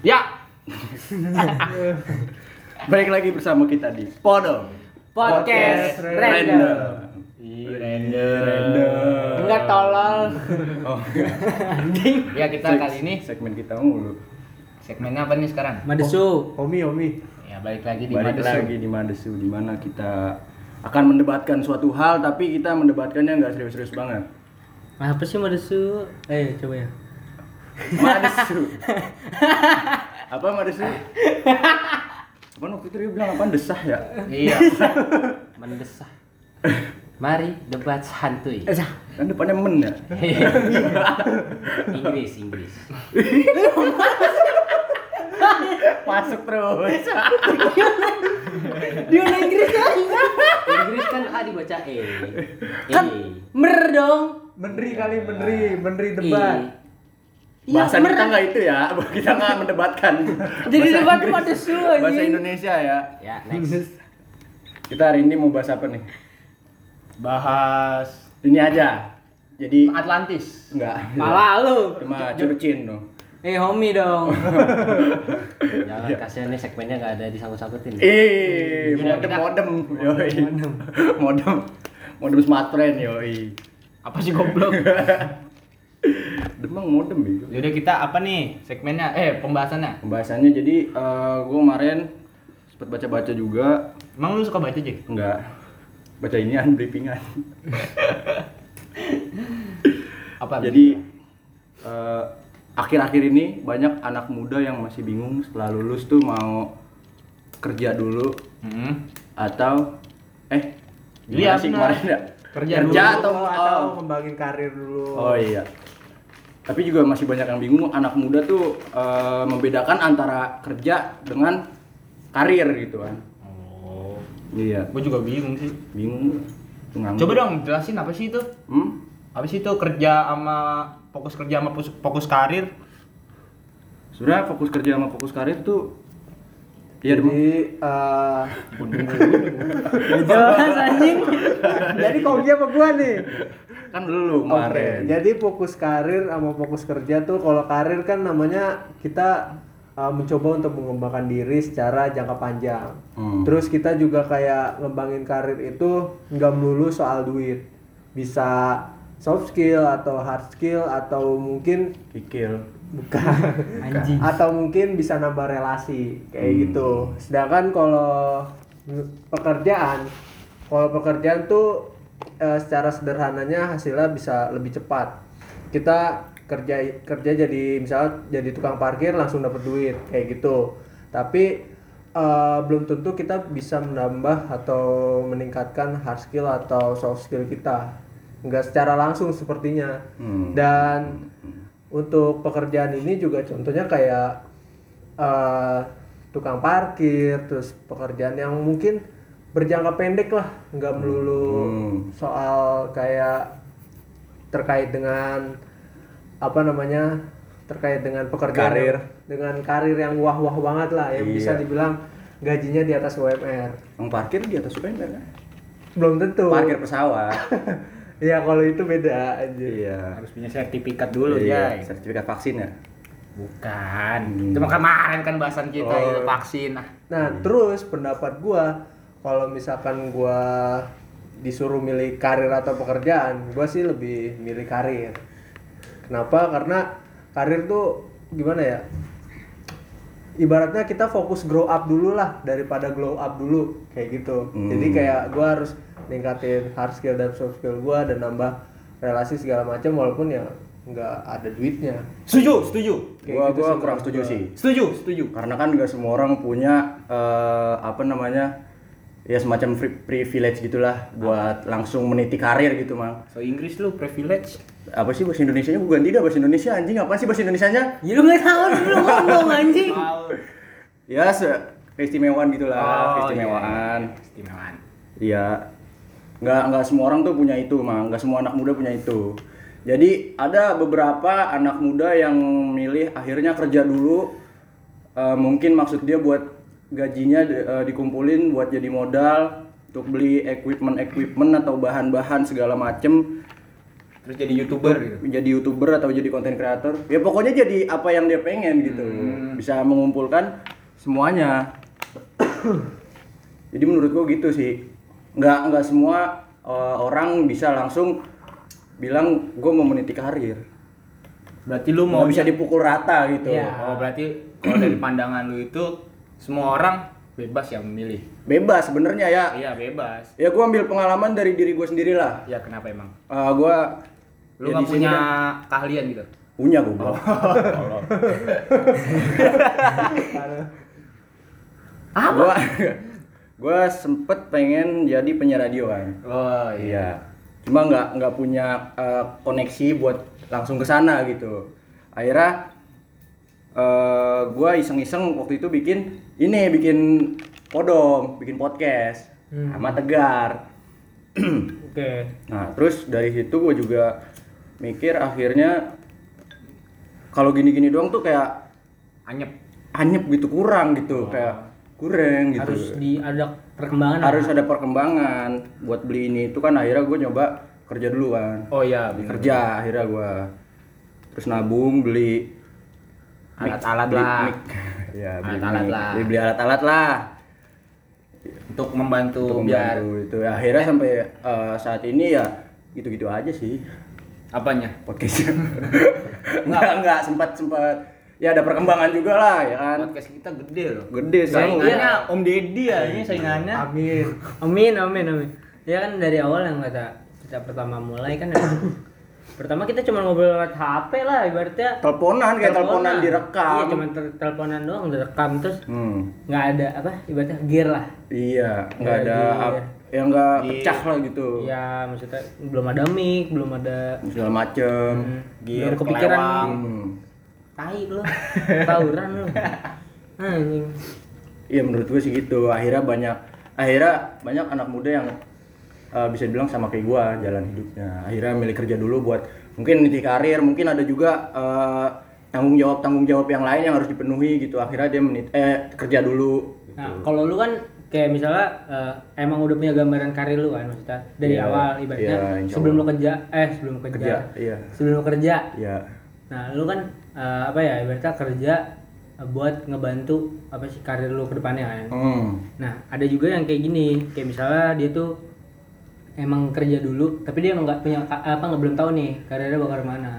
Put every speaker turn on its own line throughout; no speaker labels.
Ya.
Balik lagi bersama kita di Podong
Podcast Random.
Ih, random.
Random.
Enggak tolol.
Oh,
Anjing.
Ya kita kali ini
segmen kita mulu.
segmennya apa nih sekarang?
Madesu.
Omi, Omi.
Ya balik lagi di
Balik
Madesu.
lagi di Madesu di mana kita akan mendebatkan suatu hal tapi kita mendebatkannya nggak serius-serius banget.
Apa sih Madesu? Eh, coba ya.
Madesu. apa Madesu? Apa waktu itu dia bilang apa desah ya?
Iya. Mendesah. Mari debat santuy.
Kan depannya men ya.
Inggris, Inggris.
Masuk terus.
Dia Inggris kan?
Inggris kan A dibaca E.
Kan
E.
mer dong.
Menteri kali, menteri, menteri
E.
debat.
Iya,
Bahasa
mer.
kita nggak itu ya, kita nggak mendebatkan.
Jadi
Bahasa
debat
Inggris.
Madesu,
Bahasa. Indonesia ya.
Ya, next.
Kita hari ini mau bahas apa nih?
Bahas
Ini aja. Jadi
Atlantis.
enggak.
Malah lu.
Cuma curcin dong.
Eh, homie dong.
Jangan kasihan nih segmennya nggak ada disangkut-sangkutin.
Eh, modem modem. Yoi. Modem. Modem smartphone yoi.
Apa sih goblok?
Demang modem bego.
Yaudah kita apa nih segmennya? Eh pembahasannya.
Pembahasannya jadi eh gue kemarin sempat baca-baca juga
Emang lu suka baca Jek?
enggak baca inian briefingan.
Apa?
Jadi eh, akhir-akhir ini banyak anak muda yang masih bingung setelah lulus tuh mau kerja dulu
Hmm.
atau eh
Iya,
gimana sih
benar.
kemarin ya?
Kerja
atau
Oh, atau
oh.
kembangin karir dulu.
Oh iya. Tapi juga masih banyak yang bingung anak muda tuh eh, membedakan antara kerja dengan karir gitu kan.
Oh.
Iya,
Gue juga bingung sih.
bingung. Nganggur.
Coba dong jelasin apa sih itu?
Hmm?
Apa sih itu kerja sama fokus kerja sama fokus, fokus karir?
Sebenarnya fokus kerja sama fokus karir tuh Dem.
Jadi, eh,
Gak jelas anjing.
jadi kogi apa gua nih?
kan dulu kemarin.
jadi fokus karir sama fokus kerja tuh kalau karir kan namanya kita uh, mencoba untuk mengembangkan diri secara jangka panjang.
Hmm.
Terus kita juga kayak ngembangin karir itu nggak melulu soal duit. Bisa soft skill atau hard skill atau mungkin
Kikil.
Bukan
Anjing.
atau mungkin bisa nambah relasi kayak
Hmm.
gitu. Sedangkan kalau pekerjaan, kalau pekerjaan tuh eh, secara sederhananya hasilnya bisa lebih cepat. Kita kerja kerja jadi misalnya jadi tukang parkir langsung dapat duit kayak gitu. Tapi eh, belum tentu kita bisa menambah atau meningkatkan hard skill atau soft skill kita. Enggak secara langsung sepertinya.
Hmm.
Dan untuk pekerjaan ini juga contohnya kayak eh, tukang parkir, terus pekerjaan yang mungkin berjangka pendek lah, nggak melulu
Hmm.
soal kayak terkait dengan apa namanya terkait dengan pekerjaan
Karir.
dengan karir yang wah-wah banget lah, yang bisa
Iya.
dibilang gajinya di atas UMR.
Yang parkir di atas UMR kan?
Belum tentu.
Parkir pesawat.
Ya kalau itu beda aja.
iya.
Harus punya sertifikat dulu
Iya,
ya.
sertifikat vaksin ya.
Bukan. Cuma kemarin kan bahasan kita
Oh.
itu vaksin. Ah.
Nah, terus pendapat gua kalau misalkan gua disuruh milih karir atau pekerjaan, gua sih lebih milih karir. Kenapa? Karena karir tuh gimana ya? Ibaratnya kita fokus grow up dulu lah daripada glow up dulu kayak gitu.
Hmm.
Jadi kayak gua harus ningkatin hard skill dan soft skill gua dan nambah relasi segala macam walaupun ya nggak ada duitnya.
Setuju, setuju.
Kayak
Gua
gitu
gua kurang setuju
gua.
sih.
Setuju, setuju.
Karena kan nggak semua orang punya eh, apa namanya ya semacam free privilege gitulah buat langsung meniti karir gitu mang.
So Inggris lu privilege.
Apa sih bahasa Indonesia nya bukan tidak bahasa Indonesia anjing apa sih bahasa Indonesia nya?
Ya lu nggak tahu lu ngomong anjing.
Ya se keistimewaan gitulah,
Oh,
keistimewaan.
Istimewaan.
Iya. Nggak nggak semua orang tuh punya itu, Mang. Nggak semua anak muda punya itu. Jadi ada beberapa anak muda yang milih akhirnya kerja dulu. Eh, mungkin maksud dia buat gajinya eh, dikumpulin buat jadi modal untuk beli equipment equipment atau bahan-bahan segala macem.
Terus jadi youtuber gitu?
Jadi youtuber atau jadi konten kreator ya pokoknya jadi apa yang dia pengen gitu. Bisa mengumpulkan semuanya. Jadi menurut gua gitu sih. Nggak nggak semua uh, orang bisa langsung bilang gue mau meniti karir.
Berarti lu mau
mau bisa dipukul rata gitu.
Iya.
oh berarti kalau dari pandangan lu itu semua orang bebas ya memilih.
Bebas sebenarnya ya.
Iya bebas.
Ya gue ambil pengalaman dari diri gue sendiri lah.
Ya kenapa emang?
Uh, gue
lu nggak punya keahlian gitu?
Punya gue gue gue sempet pengen jadi penyiar radio kan.
Oh
iya. Cuma nggak nggak punya uh, koneksi buat langsung ke sana gitu. Akhirnya uh, gue iseng-iseng waktu itu bikin ini bikin podong bikin podcast sama tegar
Oke.
Nah, terus dari situ gue juga mikir akhirnya kalau gini-gini doang tuh kayak
anyep
anyep gitu kurang gitu kayak kurang gitu
Harus di ada perkembangan.
harus ada perkembangan buat beli ini itu kan akhirnya gue nyoba kerja dulu kan
oh iya bener.
kerja akhirnya gue terus nabung beli
Alat-alat lah.
mic. Ya beli
Alat-alat lah.
beli, beli alat-alat lah.
Untuk membantu
untuk
biar
membantu itu. Ya, akhirnya sampai eh, saat ini ya gitu-gitu aja sih.
Apanya?
Podcastnya nggak nggak sempat sempat. Ya ada perkembangan juga lah ya kan?
Podcast kita gede loh.
Gede sih
saingannya Om Deddy ya ini saingannya.
Amin.
Amin, amin, amin. Ya kan dari awal yang kata kita pertama mulai kan pertama kita cuma ngobrol lewat HP lah ibaratnya
teleponan kayak teleponan direkam
Iya, cuma tel- teleponan doang direkam terus
hmm.
nggak ada apa ibaratnya gear lah.
iya nggak ada
Iya.
ap- yang nggak
Iya.
pecah lah gitu
Ya maksudnya belum ada mic, belum ada
segala macem
Gear,
belum kepikiran
hmm.
tai lu. Tawuran lu. Anjing.
iya menurut gue sih gitu akhirnya banyak akhirnya banyak anak muda yang uh, bisa dibilang sama kayak gua jalan hidupnya. Akhirnya milih kerja dulu buat mungkin niti karir mungkin ada juga uh, tanggung jawab tanggung jawab yang lain yang harus dipenuhi gitu. Akhirnya dia menit eh kerja dulu.
Nah, kalau lu kan kayak misalnya eh, emang udah punya gambaran karir lu kan maksudnya dari
Iya,
awal ibaratnya
iya, insya
sebelum lu kerja eh sebelum lu kerja,
kerja iya.
Sebelum lu kerja.
Iya.
Nah lu kan eh, apa ya ibaratnya kerja eh, buat ngebantu apa sih karir lu ke depannya kan.
Hmm.
nah ada juga yang kayak gini kayak misalnya dia tuh emang kerja dulu tapi dia emang nggak punya apa nggak belum tahu nih karirnya bakal ke mana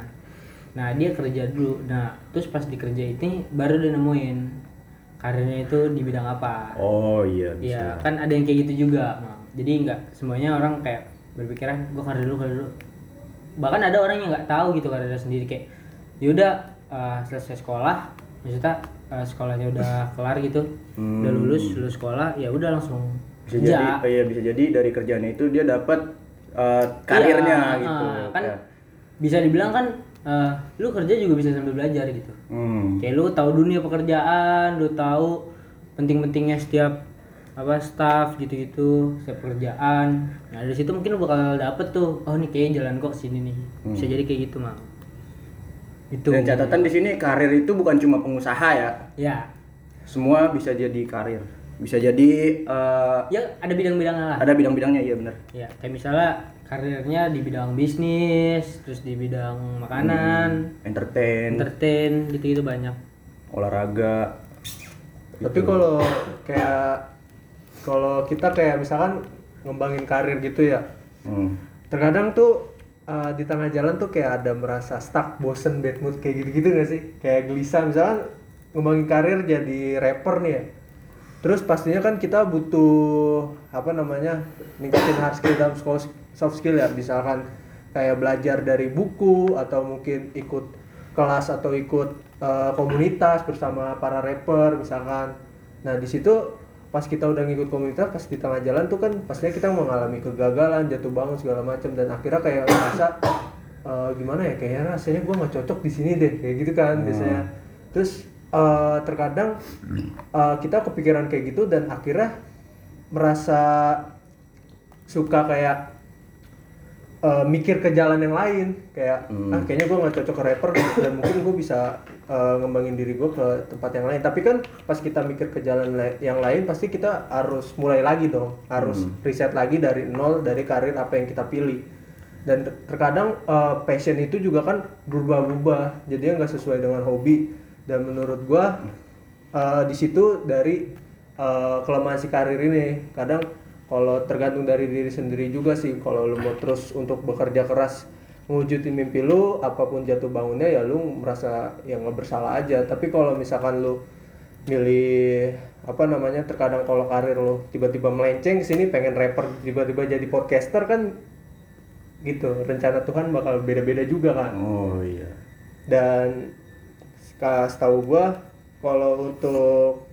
nah dia kerja dulu nah terus pas di kerja ini baru dia nemuin karirnya itu di bidang apa
oh iya
Iya, kan ada yang kayak gitu juga. Nah, jadi nggak semuanya orang kayak berpikiran gue karir dulu karir dulu. Bahkan ada orang yang nggak tahu gitu karirnya sendiri kayak yaudah eh, selesai sekolah, maksudnya eh, sekolahnya udah kelar gitu,
Hmm.
udah lulus lulus sekolah, ya udah langsung
bisa
kerja.
jadi oh iya bisa jadi dari kerjaan itu dia dapat uh, karirnya
Iya,
gitu
eh, kan
Ya.
bisa dibilang kan eh, lu kerja juga bisa sambil belajar gitu.
hmm.
Kayak lu tahu dunia pekerjaan, lu tahu penting-pentingnya setiap apa staff gitu-gitu, setiap pekerjaan. Nah, dari situ mungkin lu bakal dapet tuh, oh nih kayaknya jalan kok sini nih. Bisa jadi kayak gitu, Mang. Itu.
dan catatan di sini karir itu bukan cuma pengusaha ya
Ya.
semua bisa jadi karir bisa jadi uh,
Ya, ada bidang-bidangnya lah.
ada bidang-bidangnya iya benar
Ya, kayak misalnya karirnya di bidang bisnis, terus di bidang makanan,
entertain
entertain gitu-gitu banyak.
olahraga
Tapi kalau kayak kalau kita kayak misalkan ngembangin karir gitu ya,
hmm.
terkadang tuh uh, di tengah jalan tuh kayak ada merasa stuck, bosen, bad mood kayak gitu-gitu gak sih? Kayak gelisah misalkan ngembangin karir jadi rapper nih ya. Terus pastinya kan kita butuh apa namanya ningkatin hard skill dalam sekolah soft skill ya, misalkan kayak belajar dari buku atau mungkin ikut kelas atau ikut uh, komunitas bersama para rapper misalkan. Nah di situ pas kita udah ngikut komunitas pas di tengah jalan tuh kan pastinya kita mengalami kegagalan jatuh bangun segala macam dan akhirnya kayak merasa "Eh, gimana ya kayaknya rasanya gue nggak cocok di sini deh kayak gitu kan biasanya. Terus eh, terkadang eh, kita kepikiran kayak gitu dan akhirnya merasa suka kayak eh, mikir ke jalan yang lain. Kayak ah kayaknya gue nggak cocok ke rapper dan mungkin gue bisa eh, ngembangin diri gue ke tempat yang lain. Tapi kan pas kita mikir ke jalan la- yang lain pasti kita harus mulai lagi dong. Harus riset lagi dari nol dari karir apa yang kita pilih. Dan ter- terkadang eh, passion itu juga kan berubah-ubah. Jadi nggak sesuai dengan hobi dan menurut gua eh, di situ dari eh, kelemahan si karir ini. Kadang kalau tergantung dari diri sendiri juga sih. Kalau lu mau terus untuk bekerja keras mewujudin mimpi lu apa pun jatuh bangunnya ya lu merasa yang nggak bersalah aja. Tapi kalau misalkan lu milih apa namanya terkadang kalau karir lo tiba-tiba melenceng ke sini pengen rapper tiba-tiba jadi podcaster kan gitu. Rencana Tuhan bakal beda-beda juga kan.
Oh iya.
dan setahu gua kalau untuk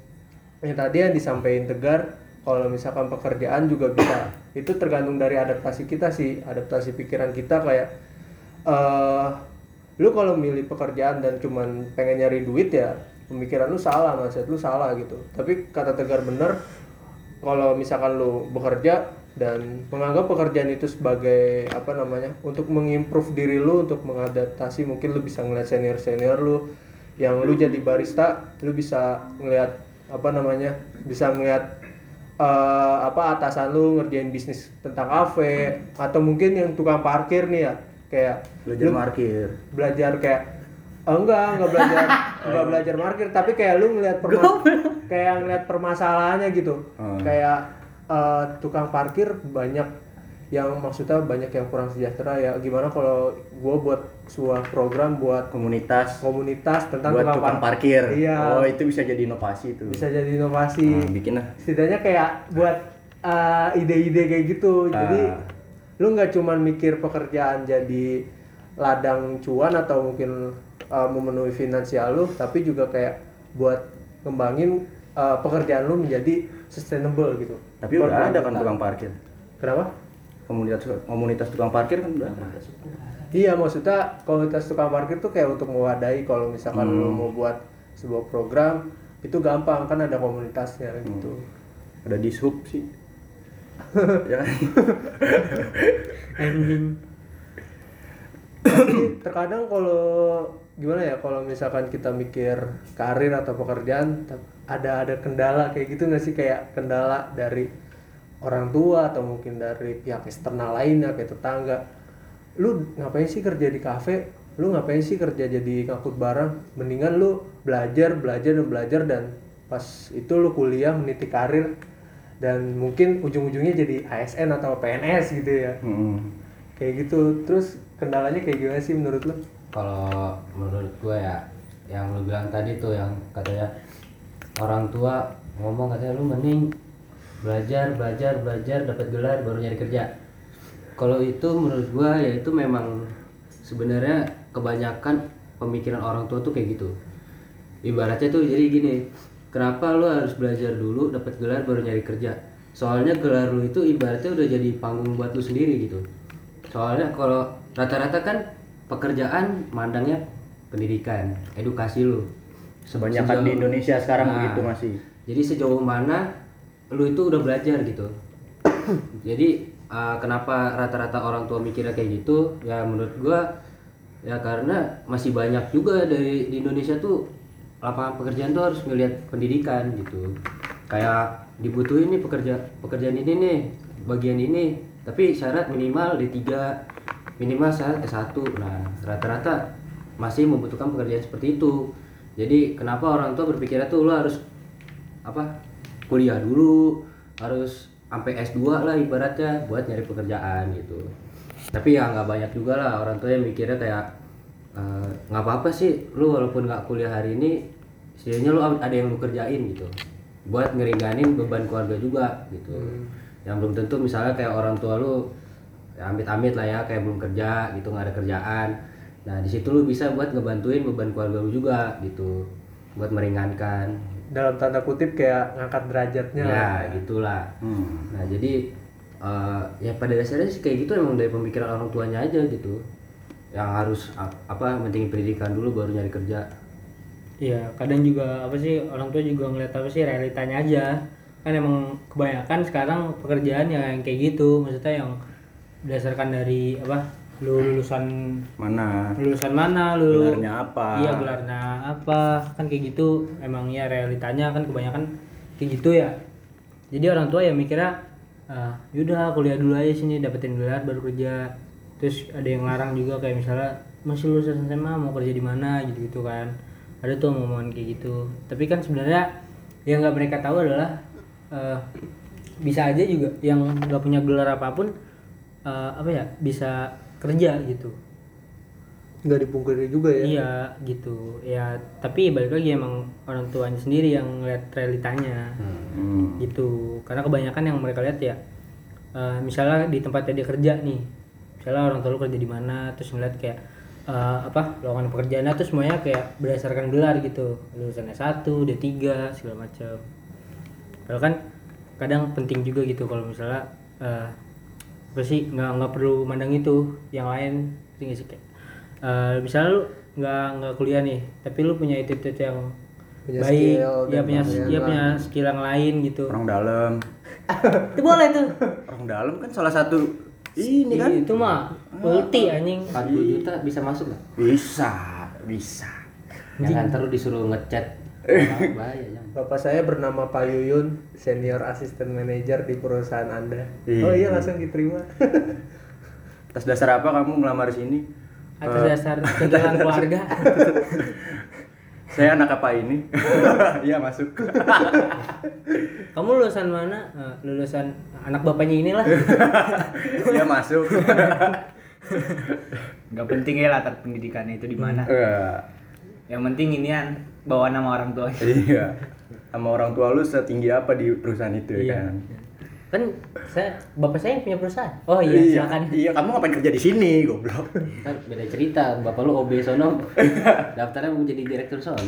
yang tadi yang disampaikan Tegar kalau misalkan pekerjaan juga bisa. Itu tergantung dari adaptasi kita sih adaptasi pikiran kita kayak eh lu kalau milih pekerjaan dan cuman pengen nyari duit ya pemikiran lu salah mindset lu salah gitu. Tapi kata Tegar bener kalau misalkan lu bekerja dan menganggap pekerjaan itu sebagai apa namanya untuk mengimprove diri lu untuk mengadaptasi mungkin lu bisa ngeliat senior senior lu yang lu jadi barista lu bisa ngeliat apa namanya bisa ngeliat eh, apa atasan lu ngerjain bisnis tentang kafe atau mungkin yang tukang parkir nih ya kayak
Belajar parkir.
belajar kayak oh, enggak enggak belajar enggak belajar parkir tapi kayak lu ngeliat perma- kayak ngeliat permasalahannya gitu
Hmm.
kayak eh, tukang parkir banyak yang maksudnya banyak yang kurang sejahtera ya gimana kalau gua buat sebuah program buat
Komunitas
komunitas tentang
buat tukang parkir.
iya
Oh itu bisa jadi inovasi tuh.
bisa jadi inovasi
Hmm, bikin lah.
setidaknya kayak buat uh, ide-ide kayak gitu jadi
Ah.
lu nggak cuman mikir pekerjaan jadi ladang cuan atau mungkin uh, memenuhi finansial lu tapi juga kayak buat ngembangin uh, pekerjaan lu menjadi sustainable gitu
Tapi udah ada kan tukang parkir.
kenapa
Komunitas komunitas tukang parkir kan udah ada.
iya maksudnya komunitas tukang parkir tuh kayak untuk mewadahi kalau misalkan
Hmm.
mau buat sebuah program itu gampang kan ada komunitasnya gitu
Ada di sub sih. ya kan?
Tapi terkadang kalau gimana ya kalau misalkan kita mikir karir atau pekerjaan ada ada kendala kayak gitu nggak sih kayak kendala dari orang tua atau mungkin dari pihak eksternal lainnya kayak tetangga lu ngapain sih kerja di kafe? Lu ngapain sih kerja jadi ngangkut barang? Mendingan lu belajar belajar dan belajar dan pas itu lu kuliah meniti karir dan mungkin ujung-ujungnya jadi ASN atau PNS gitu ya.
Hmm.
kayak gitu. Terus kendalanya kayak gimana sih menurut lo
kalau menurut gue ya yang lu bilang tadi tuh yang katanya orang tua ngomong katanya lu mending belajar belajar belajar dapat gelar baru nyari kerja. Kalau itu menurut gue ya itu memang sebenarnya kebanyakan pemikiran orang tua tuh kayak gitu. Ibaratnya tuh jadi gini kenapa lu harus belajar dulu dapat gelar baru nyari kerja? Soalnya gelar lu itu ibaratnya udah jadi panggung buat lu sendiri gitu. Soalnya kalau rata-rata kan pekerjaan mandangnya pendidikan edukasi lu.
Sebanyakan di Indonesia sekarang
Nah,
begitu masih.
jadi sejauh mana lu itu udah belajar gitu. Jadi uh, kenapa rata-rata orang tua mikirnya kayak gitu? Ya menurut gua ya karena masih banyak juga dari di Indonesia tuh lapangan pekerjaan tuh harus ngelihat pendidikan gitu. Kayak dibutuhin nih pekerja pekerjaan ini nih bagian ini tapi syarat minimal D3 minimal syarat S1 nah rata-rata masih membutuhkan pekerjaan seperti itu. Jadi kenapa orang tua berpikirnya tuh lo harus apa kuliah dulu harus sampai S2 lah ibaratnya buat nyari pekerjaan gitu. Tapi ya nggak banyak juga lah orang tua yang mikirnya kayak eh, nggak apa-apa sih lu walaupun nggak kuliah hari ini setidaknya lu ada yang lu kerjain gitu. Buat ngeringanin beban keluarga juga gitu. Yang belum tentu misalnya kayak orang tua lu ya amit-amit lah ya kayak belum kerja gitu nggak ada kerjaan. Nah di situ lu bisa buat ngebantuin beban keluarga lu juga gitu buat meringankan
dalam tanda kutip kayak ngangkat derajatnya
ya
lah.
gitulah
Hmm.
nah jadi eh, ya pada dasarnya sih kayak gitu emang dari pemikiran orang tuanya aja gitu yang harus ap- apa mentingin pendidikan dulu baru nyari kerja
Iya, kadang juga apa sih orang tua juga ngeliat apa sih realitanya aja. Kan emang kebanyakan sekarang pekerjaan yang, yang kayak gitu, maksudnya yang berdasarkan dari apa? Lu lulusan
Mana?
lulusan mana lu
Gelarnya apa?
Iya, gelarnya apa? Kan kayak gitu. Emang ya realitanya kan kebanyakan kayak gitu ya. Jadi orang tua ya mikirnya ah, yaudah kuliah dulu aja sini dapetin gelar baru kerja. terus ada yang larang juga kayak misalnya masih lulusan SMA mau kerja di mana gitu gitu kan ada tuh omongan kayak gitu tapi kan sebenarnya yang nggak mereka tahu adalah eh, bisa aja juga yang nggak punya gelar apa pun eh, apa ya bisa kerja gitu.
Nggak dipungkiri juga ya?
Iya gitu. Ya tapi balik lagi emang orang tuanya sendiri yang ngeliat realitanya.
Hmm.
gitu. Karena kebanyakan yang mereka lihat ya eh, misalnya di tempatnya dia kerja nih misalnya orang tua lu kerja di mana terus ngeliat kayak eh, apa lowongan pekerjaannya tuh semuanya kayak berdasarkan gelar gitu. Lulusan S1, D3 segala macam. Padahal kan kadang penting juga gitu kalau misalnya eh, apa sih nggak nggak perlu mandang itu yang lain nggak sih kayak eh, misalnya lu nggak nggak kuliah nih tapi lu punya itu itu yang
Punya
baik
skill
ya punya ya punya skill yang lain gitu
Orang dalam.
itu boleh tuh
Orang dalam kan salah satu ini kan
itu mah ulti anjing
40 juta bisa masuk nggak?
bisa, bisa.
Jangan terus disuruh ngechat. Bahaya.
Bapak saya bernama Pak Yuyun, senior assistant manager di perusahaan Anda.
Iya.
Oh iya langsung diterima.
Atas dasar apa kamu ngelamar sini?
atas
Eh,
dasar kegiatan keluarga
Saya anak apa ini? Iya masuk.
kamu lulusan mana Eh, lulusan anak bapaknya inilah
Iya masuk.
nggak penting ya latar pendidikannya itu di mana
Eh,
yang penting inian bawa nama orang tua
iya. Sama orang tua lu setinggi apa di perusahaan itu ya
Iya.
kan?
kan saya bapak saya yang punya perusahaan oh iya silakan
Iya, kamu ngapain kerja di sini, goblok?
Kan beda cerita. Bapak lu OB sono. Daftarnya mau jadi direktur sono.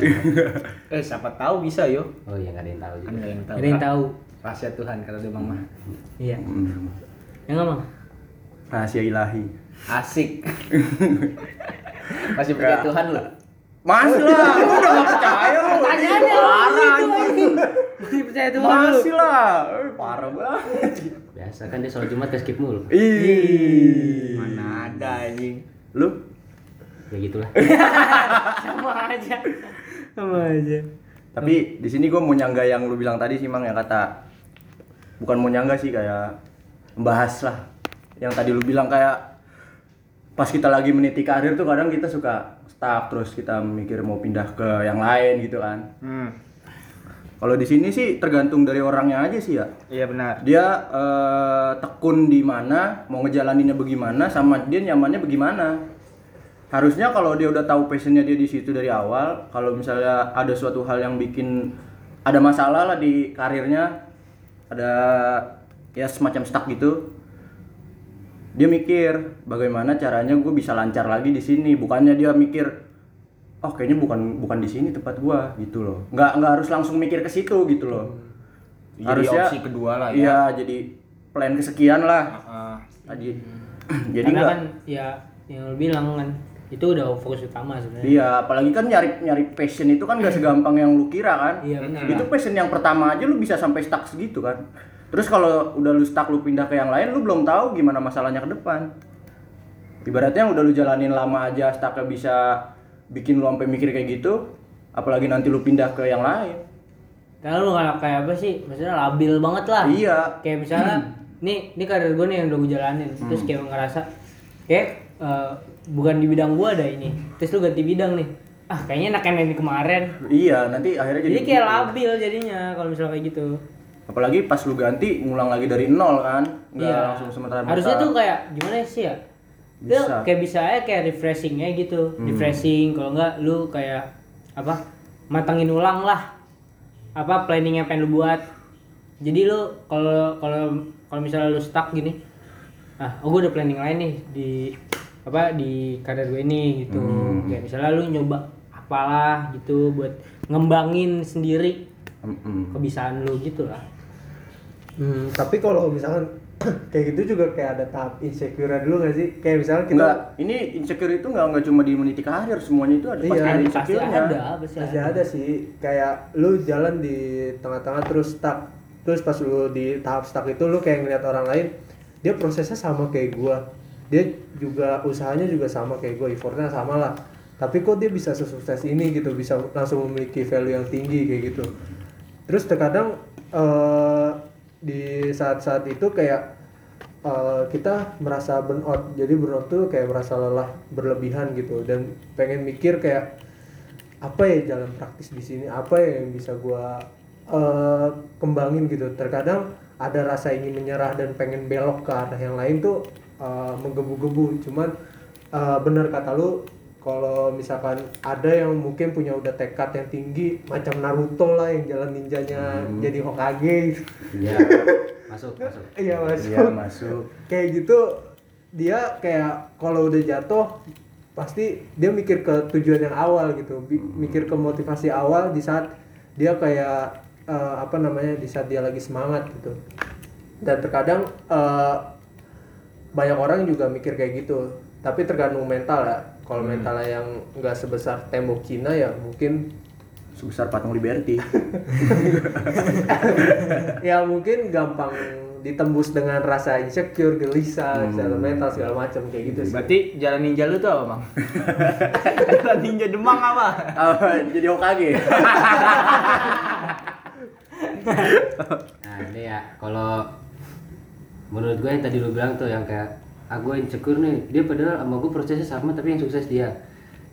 eh siapa tahu bisa yo
Oh iya nggak ada yang tahu
kan
juga.
nggak yang tahu
ada yang tahu
rahasia Tuhan kata dia mama
iya
Hmm.
yang ngomong
Rahasia ilahi.
asik masih percaya. Tuhan lo
Masih lah, lu udah gak percaya lu.
Pertanyaannya
Parah,
anjing. masih percaya tuh
Masih lah, Eh, parah banget.
Biasa kan dia sholat Jumat ke skip mulu.
Ih.
mana ada anjing
Lu?
Ya gitulah.
sama aja sama aja
Tapi di sini gue mau nyangga yang lu bilang tadi sih Mang yang kata bukan mau nyangga sih kayak membahas lah yang tadi lu bilang kayak pas kita lagi meniti karir tuh kadang kita suka stuck terus kita mikir mau pindah ke yang lain gitu kan.
hmm
Kalau di sini sih tergantung dari orangnya aja sih ya.
iya benar
Dia eh, tekun di mana, mau ngejalaninnya bagaimana, sama dia nyamannya bagaimana. Harusnya kalau dia udah tahu passionnya dia di situ dari awal, kalau misalnya ada suatu hal yang bikin ada masalah lah di karirnya, ada ya semacam stuck gitu, dia mikir bagaimana caranya gue bisa lancar lagi di sini. Bukannya dia mikir, oh kayaknya bukan bukan di sini tempat gua gitu loh. Nggak nggak harus langsung mikir ke situ gitu loh.
jadi opsi kedua lah ya
Iya, jadi plan kesekian lah.
Heeh.
Tadi. jadi
karena
enggak
kan ya yang lu bilang kan itu udah fokus utama sebenarnya
Iya, apalagi kan nyari nyari passion itu kan gak segampang yang lu kira kan.
Iya, benar.
Itu passion yang pertama aja lu bisa sampai stuck segitu kan. Terus kalau udah lu stuck lu pindah ke yang lain lu belum tahu gimana masalahnya ke depan. Ibaratnya udah lu jalanin lama aja stucknya bisa bikin lu sampai mikir kayak gitu, apalagi nanti lu pindah ke yang lain.
karena lu nggak kayak apa sih maksudnya labil banget lah
Iya.
kayak misalnya nih ini karir gue nih yang udah gue jalanin terus kayak ngerasa kayak eh, bukan di bidang gue ada ini terus lu ganti bidang nih ah kayaknya enak yang ini kemarin
Iya, nanti akhirnya jadi
jadi kayak
begitu.
labil jadinya kalau misalnya kayak gitu
Apalagi pas lu ganti ngulang lagi dari nol kan. Nggak
iya
langsung sementara
harusnya tuh kayak gimana sih ya Lu
Bisa.
kayak bisa aja kayak refreshingnya gitu
Hmm.
refreshing kalau enggak lu kayak apa matangin ulang lah apa planning yang pengen lu buat jadi lu kalau kalau kalau misalnya lu stuck gini ah oh gue udah planning lain nih di apa di karir gue ini gitu
Hmm.
kayak misalnya lu nyoba apalah gitu buat ngembangin sendiri
Mm-mm.
kebiasaan lu gitu lah
Hmm, tapi kalau misalkan kayak gitu juga kayak ada tahap insecure dulu gak sih? Kayak misalnya kita
Enggak, ini insecure itu enggak enggak cuma di meniti karir, semuanya itu ada
Iya,
pasti ada
pasti
insecure-nya.
ada pasti
masih
ada.
ada sih. Kayak lu jalan di tengah-tengah terus stuck terus pas lu di tahap stuck itu lu kayak ngeliat orang lain dia prosesnya sama kayak gua. Dia juga usahanya juga sama kayak gua effortnya sama lah. Tapi kok dia bisa sesukses ini gitu bisa langsung memiliki value yang tinggi kayak gitu. Terus terkadang eh, di saat-saat itu kayak eh, kita merasa burnout. Jadi burnout tuh kayak merasa lelah berlebihan gitu. Dan pengen mikir kayak apa ya jalan praktis di sini? Apa ya yang bisa gua eh, kembangin gitu? Terkadang ada rasa ingin menyerah dan pengen belok ke arah yang lain tuh eh, menggebu-gebu. Cuman eh, bener kata lu kalau misalkan ada yang mungkin punya udah tekad yang tinggi macam Naruto lah yang jalan ninjanya jadi Hokage gitu.
Iya. masuk, masuk.
iya mas
Iya masuk.
kayak gitu dia kayak kalau udah jatuh pasti dia mikir ke tujuan yang awal gitu Bi- mikir ke motivasi awal di saat dia kayak eh, apa namanya di saat dia lagi semangat gitu dan terkadang eh, banyak orang juga mikir kayak gitu tapi tergantung mental ya kalau mentalnya yang nggak sebesar tembok Cina ya mungkin
Sebesar patung Liberty.
ya mungkin gampang ditembus dengan rasa insecure, gelisah, secara mental segala macam kayak gitu sih.
Berarti jalan ninja lu tuh apa, Bang? jalan ninja Demang apa?
Ah, jadi Hokage.
Nah ini ya kalau menurut gue yang tadi lu bilang tuh yang kayak ah gue insecure nih. Dia padahal sama gue prosesnya sama tapi yang sukses dia.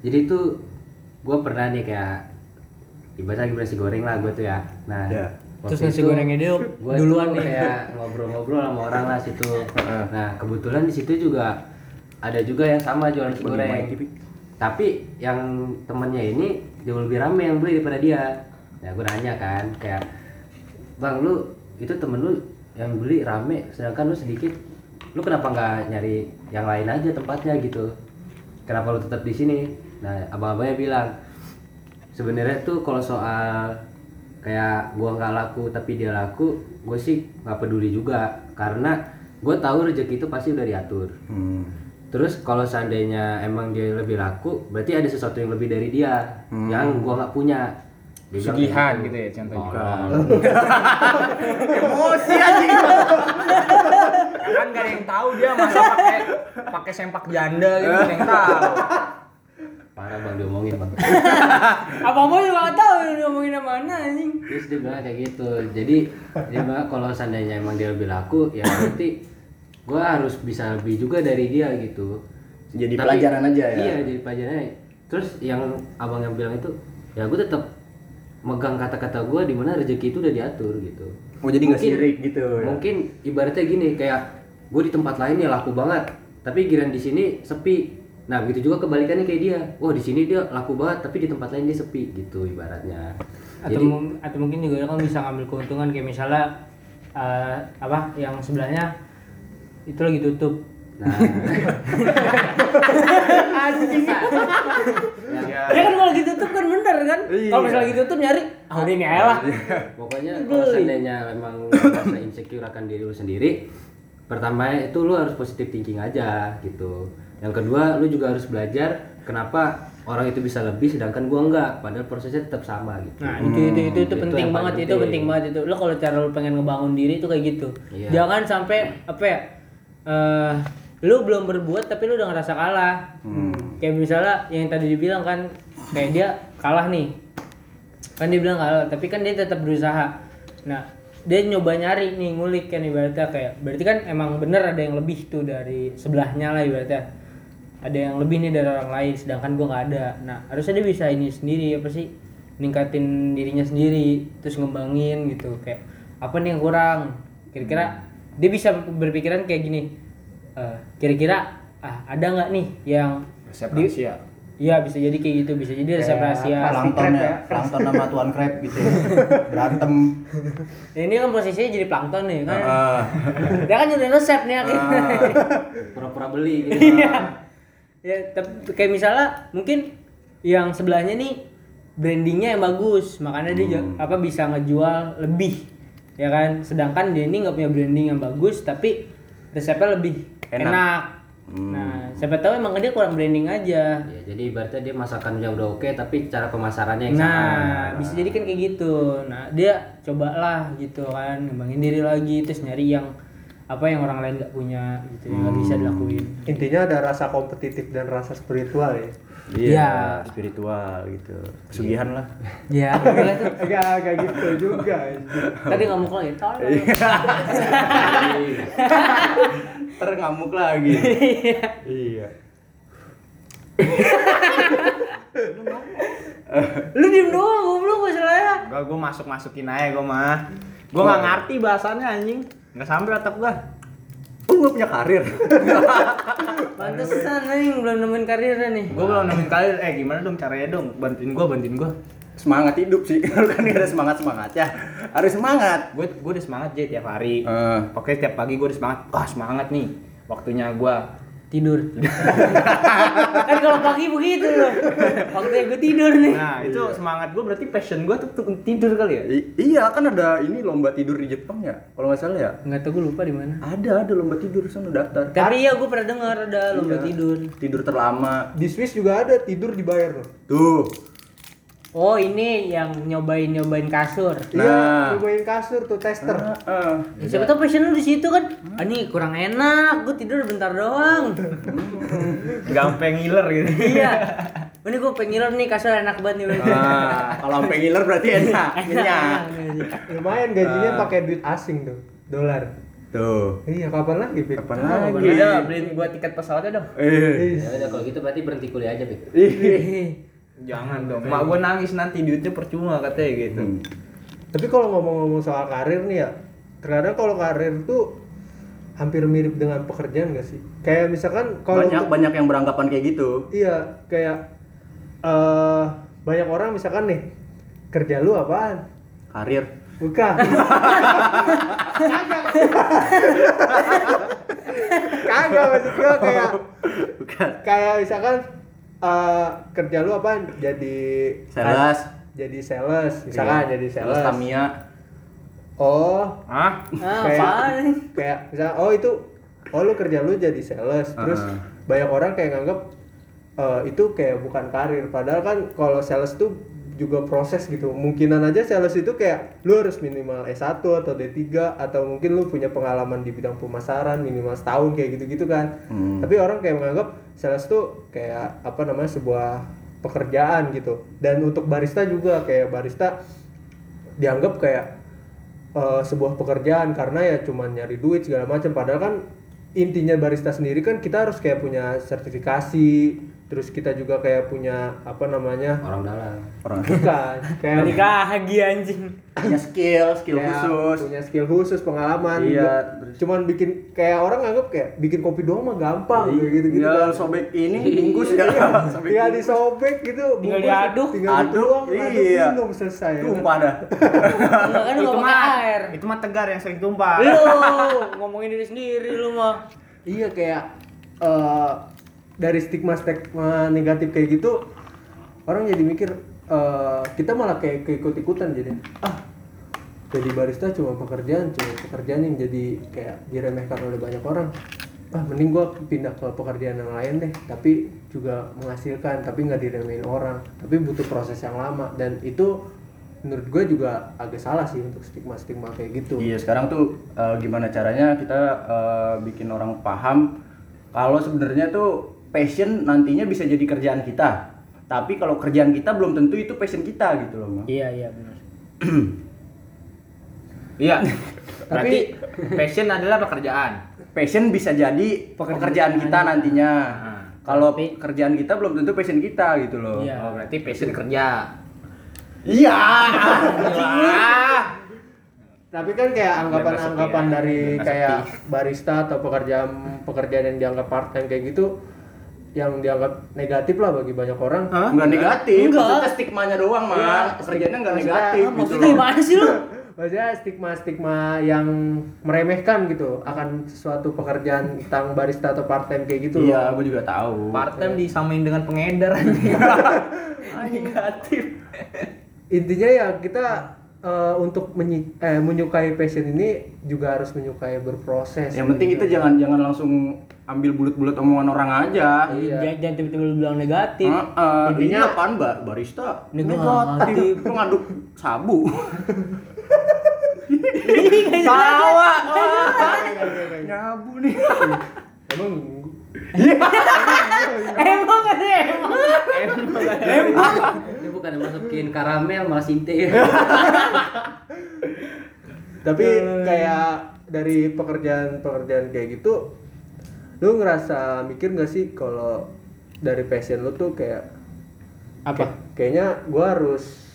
Jadi itu gue pernah nih kayak ibaratnya lagi nasi goreng lah gue tuh ya. Nah
Ya.
Terus
waktu
nasi gorengnya dia
gua
duluan nih.
kayak ngobrol-ngobrol sama orang lah situ. Nah kebetulan di situ juga ada juga yang sama jualan nasi goreng. tapi yang temennya ini jauh lebih rame yang beli daripada dia. Ya gue nanya kan kayak bang lu itu temen lu yang beli rame sedangkan lu sedikit lu kenapa nggak nyari yang lain aja tempatnya gitu kenapa lu tetap di sini nah abang-abangnya bilang sebenarnya tuh kalau soal kayak gua nggak laku tapi dia laku gue sih nggak peduli juga karena gue tahu rezeki itu pasti udah diatur
Hmm.
Terus kalau seandainya emang dia lebih laku, berarti ada sesuatu yang lebih dari dia yang gua nggak punya. Dia
Sugihan
kayak
gitu ya contohnya.
Tolong.
Emosi anjing. kan gak ada yang tahu dia masa pakai pakai sempak janda gitu gak ada yang tahu.
Parah bang diomongin bang.
apa apa juga nggak tahu ini ngomongin yang mana anjing
Terus dia bilang kayak gitu. Jadi dia bilang kalau seandainya emang dia lebih laku, ya berarti gua harus bisa lebih juga dari dia gitu.
Jadi pelajaran aja ya?
Iya jadi pelajaran. Terus yang abang yang bilang itu, ya gue tetap megang kata-kata gua di mana rezeki itu udah diatur gitu.
Oh jadi nggak
Mungkin-
sirik gitu ya?
Mungkin ibaratnya gini kayak gue di tempat lain ya laku banget, tapi giran di sini sepi. Nah begitu juga kebalikannya kayak dia. Wah di sini dia laku banget, tapi di tempat lain dia sepi gitu ibaratnya.
atau
Jadi
mung- atau mungkin juga dia kan bisa ngambil keuntungan kayak misalnya eh, apa yang sebelahnya itu lagi tutup
nah
Ya.
ya kan kalau lagi tutup kan bener kan kalau misalnya lagi tutup nyari ah udah ini aja lah
pokoknya kalau seandainya memang merasa insecure akan diri lu sendiri, pertama itu lu harus positive thinking aja gitu. Yang kedua lu juga harus belajar kenapa orang itu bisa lebih sedangkan gua enggak, padahal prosesnya tetap sama gitu.
Nah itu itu itu, itu
Itu
penting banget itu
penting.
banget itu lo kalau cara lo pengen ngebangun diri itu kayak gitu
Iya.
jangan sampai apa ya eh lu belum berbuat tapi lu udah ngerasa kalah. Kayak misalnya yang tadi dibilang kan kayak dia kalah nih. Kan dia bilang kalah tapi kan dia tetap berusaha. Nah dia nyoba nyari nih ngulik kan ibaratnya kayak berarti kan emang bener ada yang lebih tuh dari sebelahnya lah ibaratnya. Ada yang lebih nih dari orang lain sedangkan gua nggak ada. Nah harusnya dia bisa ini sendiri apa sih? Ningkatin dirinya sendiri terus ngembangin gitu. Kayak apa nih yang kurang? Kira-kira dia bisa berpikiran kayak gini eh, kira-kira ah ada nggak nih yang
Resep
di-
rahasia.
Iya bisa jadi kayak gitu bisa jadi resep rahasia
Plankton ya, plankton sama tuan crab gitu ya. Berantem.
ini kan posisinya jadi plankton nih kan
Ah.
dia kan jadi resep nih akhirnya
Pura-pura beli gitu.
Iya. ya tapi kayak misalnya mungkin yang sebelahnya nih brandingnya yang bagus makanya dia ja- apa bisa ngejual lebih ya kan sedangkan dia ini nggak punya branding yang bagus tapi resepnya lebih
Enak.
enak, nah siapa tahu emang dia kurang branding aja.
Ya, jadi ibaratnya dia masakannya udah oke tapi cara pemasarannya yang
nah
salah.
bisa jadi kan kayak gitu. Nah dia cobalah gitu kan ngembangin diri lagi terus nyari yang apa yang orang lain nggak punya gitu yang nggak bisa dilakuin.
Intinya ada rasa kompetitif dan rasa spiritual ya
Iya.
spiritual gitu. Pesugihan lah.
ya boleh tuh
agak agak gitu juga
tadi ngamuk lagi tolong
Ntar ngamuk lagi. iya.
lu diem doang goblok masalahnya
Gak, gue masuk-masukin aja gue mah. Gue nggak ngerti bahasannya anjing. Nggak sampai otak gue.
Oh, nggak punya karir.
pantesan nih belum nemuin karirnya nih
Gue belum nemuin karir. Eh gimana dong caranya dong? Bantuin gue, bantuin gue.
semangat hidup sih. Lu kan ada semangat semangatnya. Harus semangat.
Gue gue udah semangat aja tiap hari.
Eh.
Pokoknya tiap pagi gue udah semangat. Wah semangat nih. Waktunya gue
tidur kan kalau pagi begitu loh waktunya gue tidur nih
Nah, itu semangat gue berarti passion gue tuh, tuh tidur kali ya?
I- iya kan ada ini lomba tidur di Jepang ya. Kalau nggak salah ya.
nggak tahu gue lupa di mana
Ada ada lomba tidur sana daftar.
tapi iya gue pernah dengar ada lomba
Iya.
tidur
Tidur terlama.
di Swiss juga ada tidur dibayar loh
Tuh.
Oh ini yang nyobain nyobain kasur
Nah.
iya nyobain kasur tuh tester
Heeh.
Ya, siapa tau passion lu di situ kan ah nih kurang enak gue tidur bentar doang
Gampang ngiler gitu.
iya ini gue pengiler nih kasur enak banget nih
Nah, kalau sampai ngiler berarti enak, kenyang.
lumayan gajinya pakai duit asing tuh dolar
Tuh.
iya kapan lagi?
Kapan
Udah,
lagi?
beliin gue tiket pesawatnya dong.
Eh.
Ya udah kalau gitu berarti berhenti kuliah aja, Bik.
Jangan dong. Mak gue nangis nanti duitnya percuma katanya gitu.
Hmm.
tapi kalau ngomong-ngomong soal karir nih ya terkadang kalau karir tuh hampir mirip dengan pekerjaan gak sih kayak misalkan kalau
banyak
untuk-
banyak yang beranggapan kayak gitu.
iya kayak eh banyak orang misalkan nih kerja lu apaan
Karir.
bukan kagak maksud gua kayak
Bukan.
kayak misalkan eh kerja lu apaan jadi
Sales.
jadi sales misalkan
Iya.
jadi sales
Tamiya.
oh
Hah?
ah
kayak kayak misal oh itu oh lu kerja lu jadi sales terus
Uh-uh.
banyak orang kayak nganggap eh, itu kayak bukan karir padahal kan kalau sales tuh juga proses gitu mungkinan aja sales itu kayak lu harus minimal S1 atau D3 atau mungkin lu punya pengalaman di bidang pemasaran minimal setahun kayak gitu-gitu kan
Hmm.
tapi orang kayak menganggap sales tuh kayak apa namanya sebuah pekerjaan gitu. Dan untuk barista juga kayak barista dianggap kayak eh, sebuah pekerjaan karena ya cuman nyari duit segala macam. Padahal kan intinya barista sendiri kan kita harus kayak punya sertifikasi terus kita juga kayak punya apa namanya
Orang dalam.
Orang
bukan kayak
lagi anjing
punya skill, skill
kayak
khusus.
punya skill khusus pengalaman
Iya,
juga.
terus-
cuman bikin kayak orang nganggap kayak bikin kopi doang mah gampang kayak gitu gitu
Tinggal sobek ini bungkus ya. Sobek
tinggal
bungkus.
disobek gitu
Tinggal
bungkus,
diaduk.
tinggal
Aduk,
aduk
iya.
minum selesai ya kan?
Tumpah dah.
Kan
itu
nggak
mah
air
itu mah tegar yang sering tumpah.
lu ngomongin diri sendiri lu mah
Iya kayak eh, dari stigma stigma negatif kayak gitu orang jadi mikir eh, kita malah kayak keikut ikutan jadi ah jadi barista cuma pekerjaan cuma pekerjaan yang jadi kayak diremehkan oleh banyak orang. Ah mending gua pindah ke pekerjaan yang lain deh. Tapi juga menghasilkan tapi nggak diremehin orang tapi butuh proses yang lama. Dan itu menurut gue juga agak salah sih untuk stigma stigma kayak gitu.
Iya sekarang tuh eh, gimana caranya kita eh, bikin orang paham kalau sebenarnya tuh passion nantinya bisa jadi kerjaan kita. Tapi kalau kerjaan kita belum tentu itu passion kita gitu loh.
Iya iya benar
Iya. Berarti passion adalah pekerjaan.
Passion bisa jadi pekerjaan kita nantinya.
Nah.
Kalau
Tapi-
kerjaan kita belum tentu passion kita gitu loh.
Iya.
Oh, berarti passion kerja.
Iya.
Tapi kan kayak anggapan-anggapan
ya.
dari kayak barista atau pekerjaan pekerjaan yang dianggap part time kayak gitu yang dianggap negatif lah bagi banyak orang.
Hah?
Enggak negatif,
Enggak.
maksudnya stigmanya doang mah.
Iya,
Pekerjaannya enggak
maksudnya-
negatif
Ah,
gitu
maksudnya gimana sih lu
Maksudnya stigma-stigma yang meremehkan gitu akan sesuatu pekerjaan tentang barista atau part time kayak gitu
Iya, gue juga tahu.
Part time disamain dengan pengedar. Negatif.
Intinya ya kita eh, untuk menyi- eh, menyukai passion ini juga harus menyukai berproses.
Yang penting kita jangan jangan langsung ambil bulut-bulut omongan orang aja.
Iya.
jangan tiba-tiba lu bilang negatif
Heeh,
Intinya-
intinya apaan, Mbak? Barista?
Negatif.
Lu ngaduk sabu. Tawa. Nyabu nih.
Emang
Emang ada emang.
Ini bukan masukin karamel malah sinte.
tapi kayak dari pekerjaan-pekerjaan kayak gitu lu ngerasa mikir gak sih kalau dari passion lu tuh kayak
Apa?
kayaknya gua harus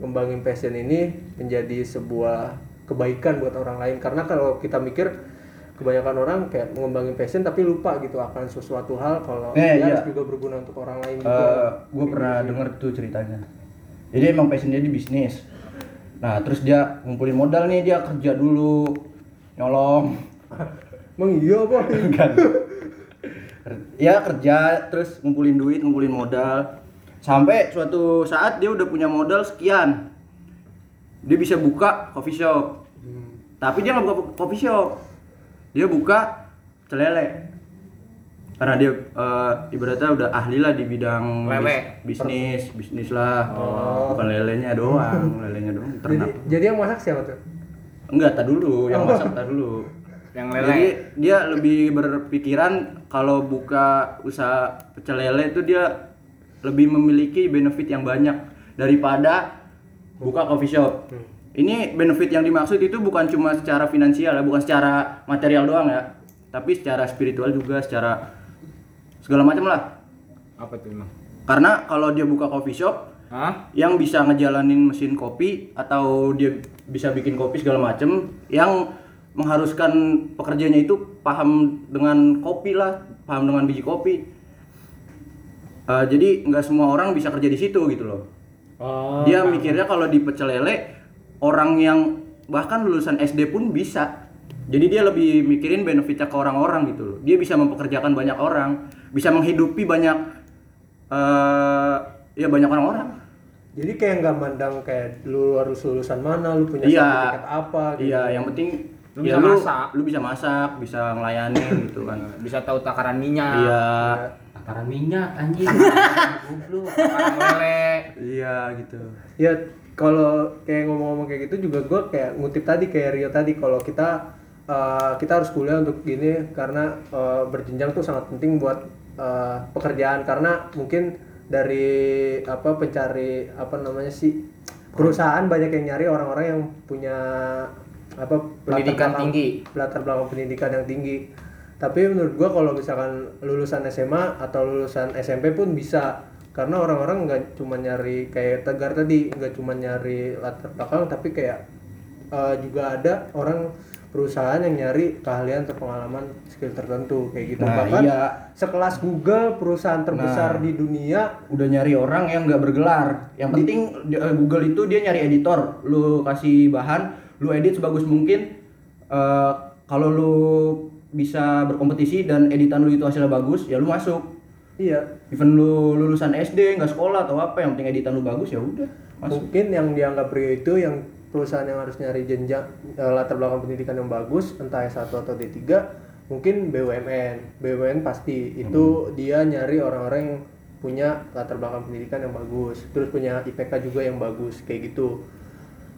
ngembangin passion ini menjadi sebuah kebaikan buat orang lain karena kalau kita mikir kebanyakan orang kayak mengembangin passion tapi lupa gitu akan sesuatu hal kalau
Eh,
dia
iya.
harus juga berguna untuk orang lain juga
gue pernah denger tuh ceritanya. Jadi emang passion dia di bisnis. Nah terus dia ngumpulin modal nih dia kerja dulu nyolong.
Emang iya apa
Kan. ya kerja terus ngumpulin duit ngumpulin modal. Sampai suatu saat dia udah punya modal sekian. Dia bisa buka coffee shop. Tapi dia nggak buka coffee shop. Dia buka celele. Karena dia eh, ibaratnya udah ahli lah di bidang
Lele.
bis- bisnis bisnis lah. Bukan lelenya doang lelenya doang
jadi,
ternak.
jadi yang masak siapa tuh?
Enggak tak dulu. Yang masak tak dulu
Yang
jadi
lele.
dia lebih berpikiran kalau buka usaha pecel lele itu dia lebih memiliki benefit yang banyak daripada buka coffee shop. Ini benefit yang dimaksud itu bukan cuma secara finansial ya, bukan secara material doang ya, tapi secara spiritual juga, secara segala macam lah.
Apa tuh emang?
Karena kalau dia buka coffee shop,
Hah?
yang bisa ngejalanin mesin kopi atau dia bisa bikin kopi segala macem yang mengharuskan pekerjanya itu paham dengan kopi lah paham dengan biji kopi Eh, jadi nggak semua orang bisa kerja di situ gitu loh
Oh.
dia mikirnya kalau di pecel lele orang yang bahkan lulusan SD pun bisa jadi dia lebih mikirin benefitnya ke orang-orang gitu loh dia bisa mempekerjakan banyak orang bisa menghidupi banyak eh ya banyak orang-orang
Jadi kayak nggak mandang kayak lu harus lulusan mana, lu punya
Iya.
sertifikat apa gitu.
Iya, yang penting
Lu
ya
bisa
lu,
masak.
lu bisa masak, bisa ngelayanin gitu kan.
Bisa tahu takaran minyak.
Iya.
Takaran minyak anjing. Goblok.
Takaran lele.
Iya gitu.
Ya kalau kayak ngomong-ngomong kayak gitu juga gue kayak ngutip tadi kayak Rio tadi kalau kita eh, kita harus kuliah untuk gini karena eh, berjenjang tuh sangat penting buat eh, pekerjaan karena mungkin dari apa pencari apa namanya sih perusahaan banyak yang nyari orang-orang yang punya apa latar
Pendidikan
belakang-
tinggi.
latar belakang pendidikan yang tinggi tapi menurut gua kalau misalkan lulusan SMA atau lulusan SMP pun bisa karena orang-orang nggak cuma nyari kayak tegar tadi nggak cuma nyari latar belakang tapi kayak eh, juga ada orang perusahaan yang nyari keahlian atau pengalaman skill tertentu kayak gitu
Nah,
bahkan
iya.
sekelas Google perusahaan terbesar
Nah.
di dunia
Udah nyari orang yang nggak bergelar. Yang penting di- eh, Google itu dia nyari editor. Lu kasih bahan, lu edit sebagus mungkin. Eh, kalau lu bisa berkompetisi dan editan lu itu hasilnya bagus, ya lu masuk.
iya
Even lu lulusan SD nggak sekolah atau apa, yang penting editan lu bagus ya udah masuk.
mungkin yang dianggap Rio itu yang perusahaan yang harus nyari jenjang eh, latar belakang pendidikan yang bagus entah S1 atau D3 mungkin BUMN BUMN pasti itu dia nyari orang-orang yang punya latar belakang pendidikan yang bagus terus punya IPK juga yang bagus kayak gitu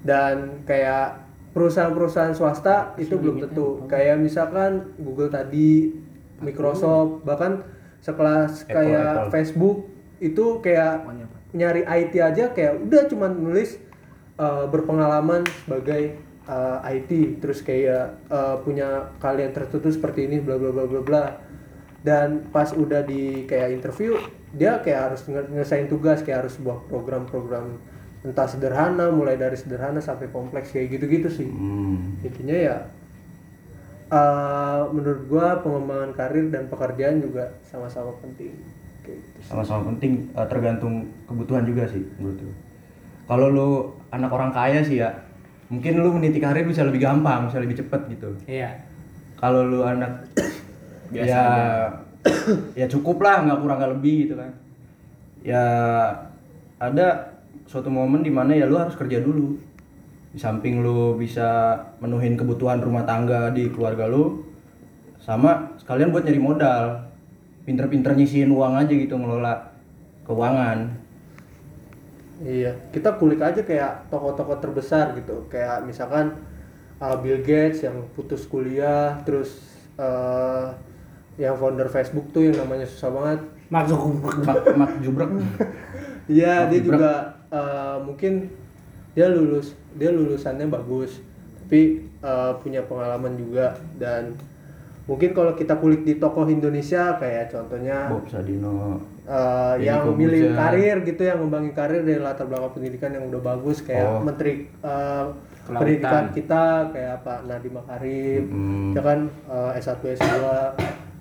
dan kayak perusahaan-perusahaan swasta itu belum tentu. Kayak misalkan Google tadi Microsoft bahkan sekelas
Apple,
kayak
Apple.
Facebook itu kayak nyari IT aja kayak udah cuman nulis uh, berpengalaman sebagai uh, IT terus kayak uh, punya kalian tertentu seperti ini bla bla bla bla bla. Dan pas udah di kayak interview dia kayak harus nge- ngesain tugas kayak harus sebuah program-program entah sederhana mulai dari sederhana sampai kompleks kayak gitu-gitu sih
Hmm.
intinya ya uh, menurut gua pengembangan karir dan pekerjaan juga sama-sama penting kayak gitu.
sama-sama penting eh, tergantung kebutuhan juga sih menurut gue. Kalau lu anak orang kaya sih ya, mungkin lu meniti karir bisa lebih gampang, bisa lebih cepet gitu.
Iya.
Kalau lu anak
Biasa
ya ya cukup lah, nggak kurang nggak lebih gitu kan. Ya ada suatu momen di mana ya lu harus kerja dulu. Di samping lu bisa menuhin kebutuhan rumah tangga di keluarga lu, sama sekalian buat nyari modal pinter-pinter nyisihin uang aja gitu ngelola keuangan
Iya, kita kulik aja kayak toko-toko terbesar gitu. Kayak misalkan uh, Bill Gates yang putus kuliah terus uh, yang founder Facebook tuh yang namanya susah banget
Mark Zuckerberg.
Mak, mak jubrek.
Iya, dia juga uh, mungkin dia lulus, dia lulusannya bagus, tapi uh, punya pengalaman juga dan mungkin kalau kita kulik di tokoh Indonesia kayak contohnya
Bob Sadino.
uh,
Deddy
yang
Corbuzier.
milih karir gitu yang ngembangin karir dari latar belakang pendidikan yang udah bagus kayak
Oh.
menteri uh,
Kelautan.
pendidikan kita kayak Pak Nadiem Makarim
Hmm.
ya kan uh, S1 S2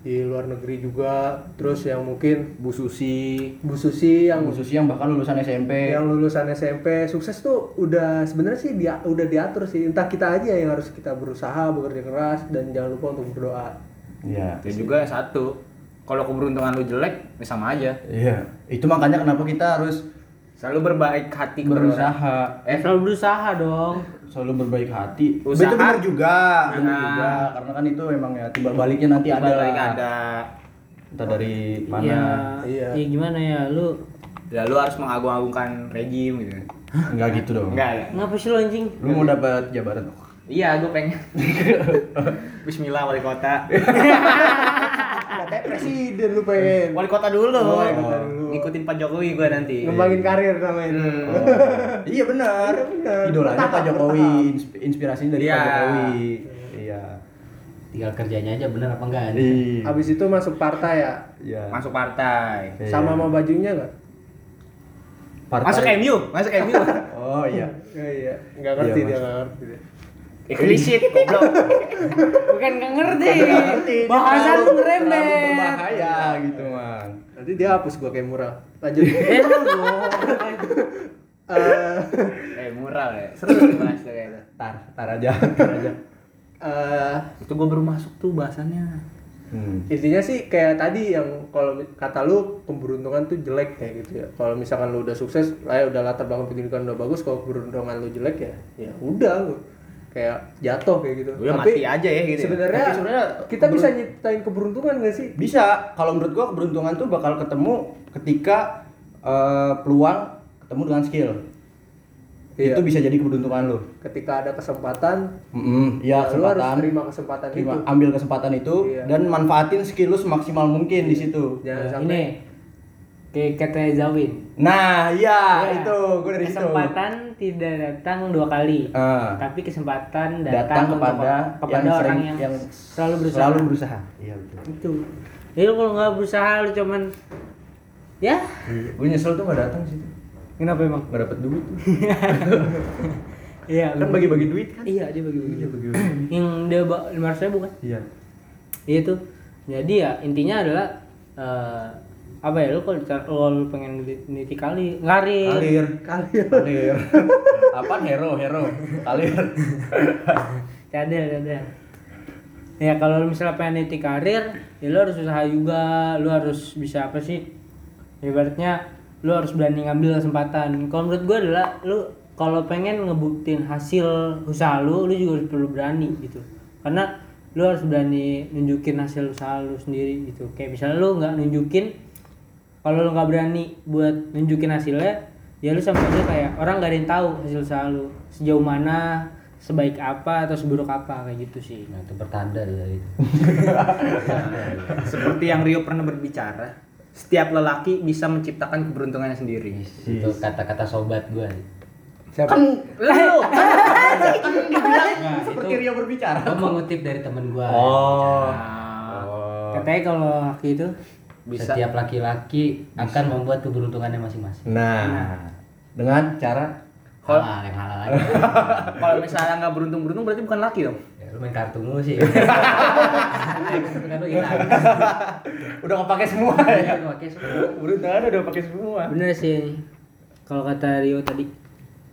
di luar negeri juga terus yang mungkin
Bu Susi
Bu Susi yang
Khusus yang bahkan lulusan SMP.
yang lulusan SMP sukses tuh udah sebenarnya sih dia udah diatur sih entah kita aja yang harus kita berusaha bekerja keras dan jangan lupa untuk berdoa
Iya.
dan juga yang satu kalau keberuntungan lu jelek ya sama aja
Iya. Itu makanya kenapa kita harus
selalu berbaik hati
berusaha.
Eh, selalu berusaha dong.
Selalu berbaik hati.
Usaha.
Itu benar juga, benar
Nah.
juga. Karena kan itu emang ya timbal baliknya nanti ada.
Timbal
lah.
balik ada
Entah dari
Iya.
mana.
Iya.
Iya gimana ya lu?
ya lu harus mengagung-agungkan rejim gitu
Enggak gitu dong.
enggak ya
Ngapa sih lu anjing?
Lu mau dapat jabatan.
iya gue pengen Bismillah wali kota
katanya presiden lu pengen
wali kota dulu
Oh, wali kota dulu.
Ngikutin Pak Jokowi gue nanti
ngembangin karir namanya itu
Hmm.
iya benar.
Iya, benar.
Idolanya Pak Jokowi, inspirasinya dari
Iya.
Pak Jokowi. Iya.
tinggal kerjanya aja bener apa enggak
Iya.
habis itu masuk partai ya
Iya.
masuk partai
Iya.
sama sama bajunya nggak
Partai-
masuk MU masuk MU
Oh iya.
Ya, iya nggak ngerti
Iya,
dia
Mas.
nggak ngerti dia
eksplisit goblok
Bukan nggak ngerti. Bahasa lu ngerembet.
terlalu berbahaya gitu, Man.
Nanti dia hapus gua kayak murah lanjut
Eh.
Eh,
eh mural ya seru dibahas tuh kayak itu
Tar, tar aja, tar aja.
eh,
itu gue baru masuk tuh bahasannya
Hmm.
intinya sih kayak tadi yang kalau kata lu keberuntungan tuh jelek kayak gitu ya kalau misalkan lu udah sukses lah ya udah latar belakang pendidikan udah bagus kalau keberuntungan lu jelek ya ya udah lu kayak jatuh kayak gitu
Udah mati aja ya gitu ya.
sebenarnya
Tapi sebenarnya
kita bisa nyiptain keberuntungan gak sih
Bisa, kalau menurut gua keberuntungan tuh bakal ketemu ketika eh, peluang ketemu dengan skill.
Iya.
Itu bisa jadi keberuntungan lu.
ketika ada kesempatan
Mm Iya,
ya lu harus
kesempatan.
terima kesempatan
Terima,
itu
ambil kesempatan itu
Iya.
dan manfaatin skill lu semaksimal mungkin di situ.
jangan
Nah,
sampai
Ini kayak katanya Zawin.
Nah, iya
Ya,
itu gua dari situ.
kesempatan tidak datang dua kali.
Ah.
Tapi kesempatan
Datang
datang,
kepada
kepada
yang
orang
sering-
yang,
yang
selalu berusaha.
Selalu berusaha. Iya betul.
Itu. Jadi lu kalau nggak berusaha lu cuman ya
Gue nyesel tuh gak datang sih.
kenapa emang?
Gak dapet duit tuh.
Iya.
kan bagi-bagi duit kan.
Iya dia bagi-bagi.
Iya, bagi-bagi.
yang dia lima ratus ribu kan?
Iya.
Iya tuh. Jadi ya intinya adalah eh, apa ya lu kalau lu pengen niti kali ngarir
Kalir. Kalir. Kalir. Apaan hero, hero. Kalir.
cadel cadel ya kalau lu misalnya pengen niti karir ya lu harus usaha juga lu harus bisa apa sih ibaratnya lu harus berani ngambil kesempatan kalau menurut gua adalah lu kalau pengen ngebuktiin hasil usaha lu lu juga harus perlu berani gitu karena lu harus berani nunjukin hasil usaha lu sendiri gitu kayak misalnya lu nggak nunjukin kalau lu nggak berani buat nunjukin hasilnya ya lu sama aja kayak orang gak ada yang tahu hasil usaha lu. Sejauh mana sebaik apa atau seburuk apa kayak gitu sih.
Nah itu pertanda dari itu
seperti yang Rio pernah berbicara setiap lelaki bisa menciptakan keberuntungannya sendiri.
Itu kata-kata sobat gua.
Siapa?
Kan lu. kan dibilang
Nah,
seperti
itu-
Rio berbicara.
gua mengutip dari temen gua.
Oh.
Nah,
katanya kalau laki itu
bisa.
Setiap laki-laki akan membuat keberuntungannya masing-masing.
Nah, dengan cara
halal yang halal aja.
Kalau misalnya nggak beruntung beruntung berarti bukan laki dong?
Ya, lu main kartu mulu sih. Hilang.
Udah kepake semua ya.
Lu pakai semua.
Beruntungan udah pakai semua.
bener sih. Kalau kata Rio tadi.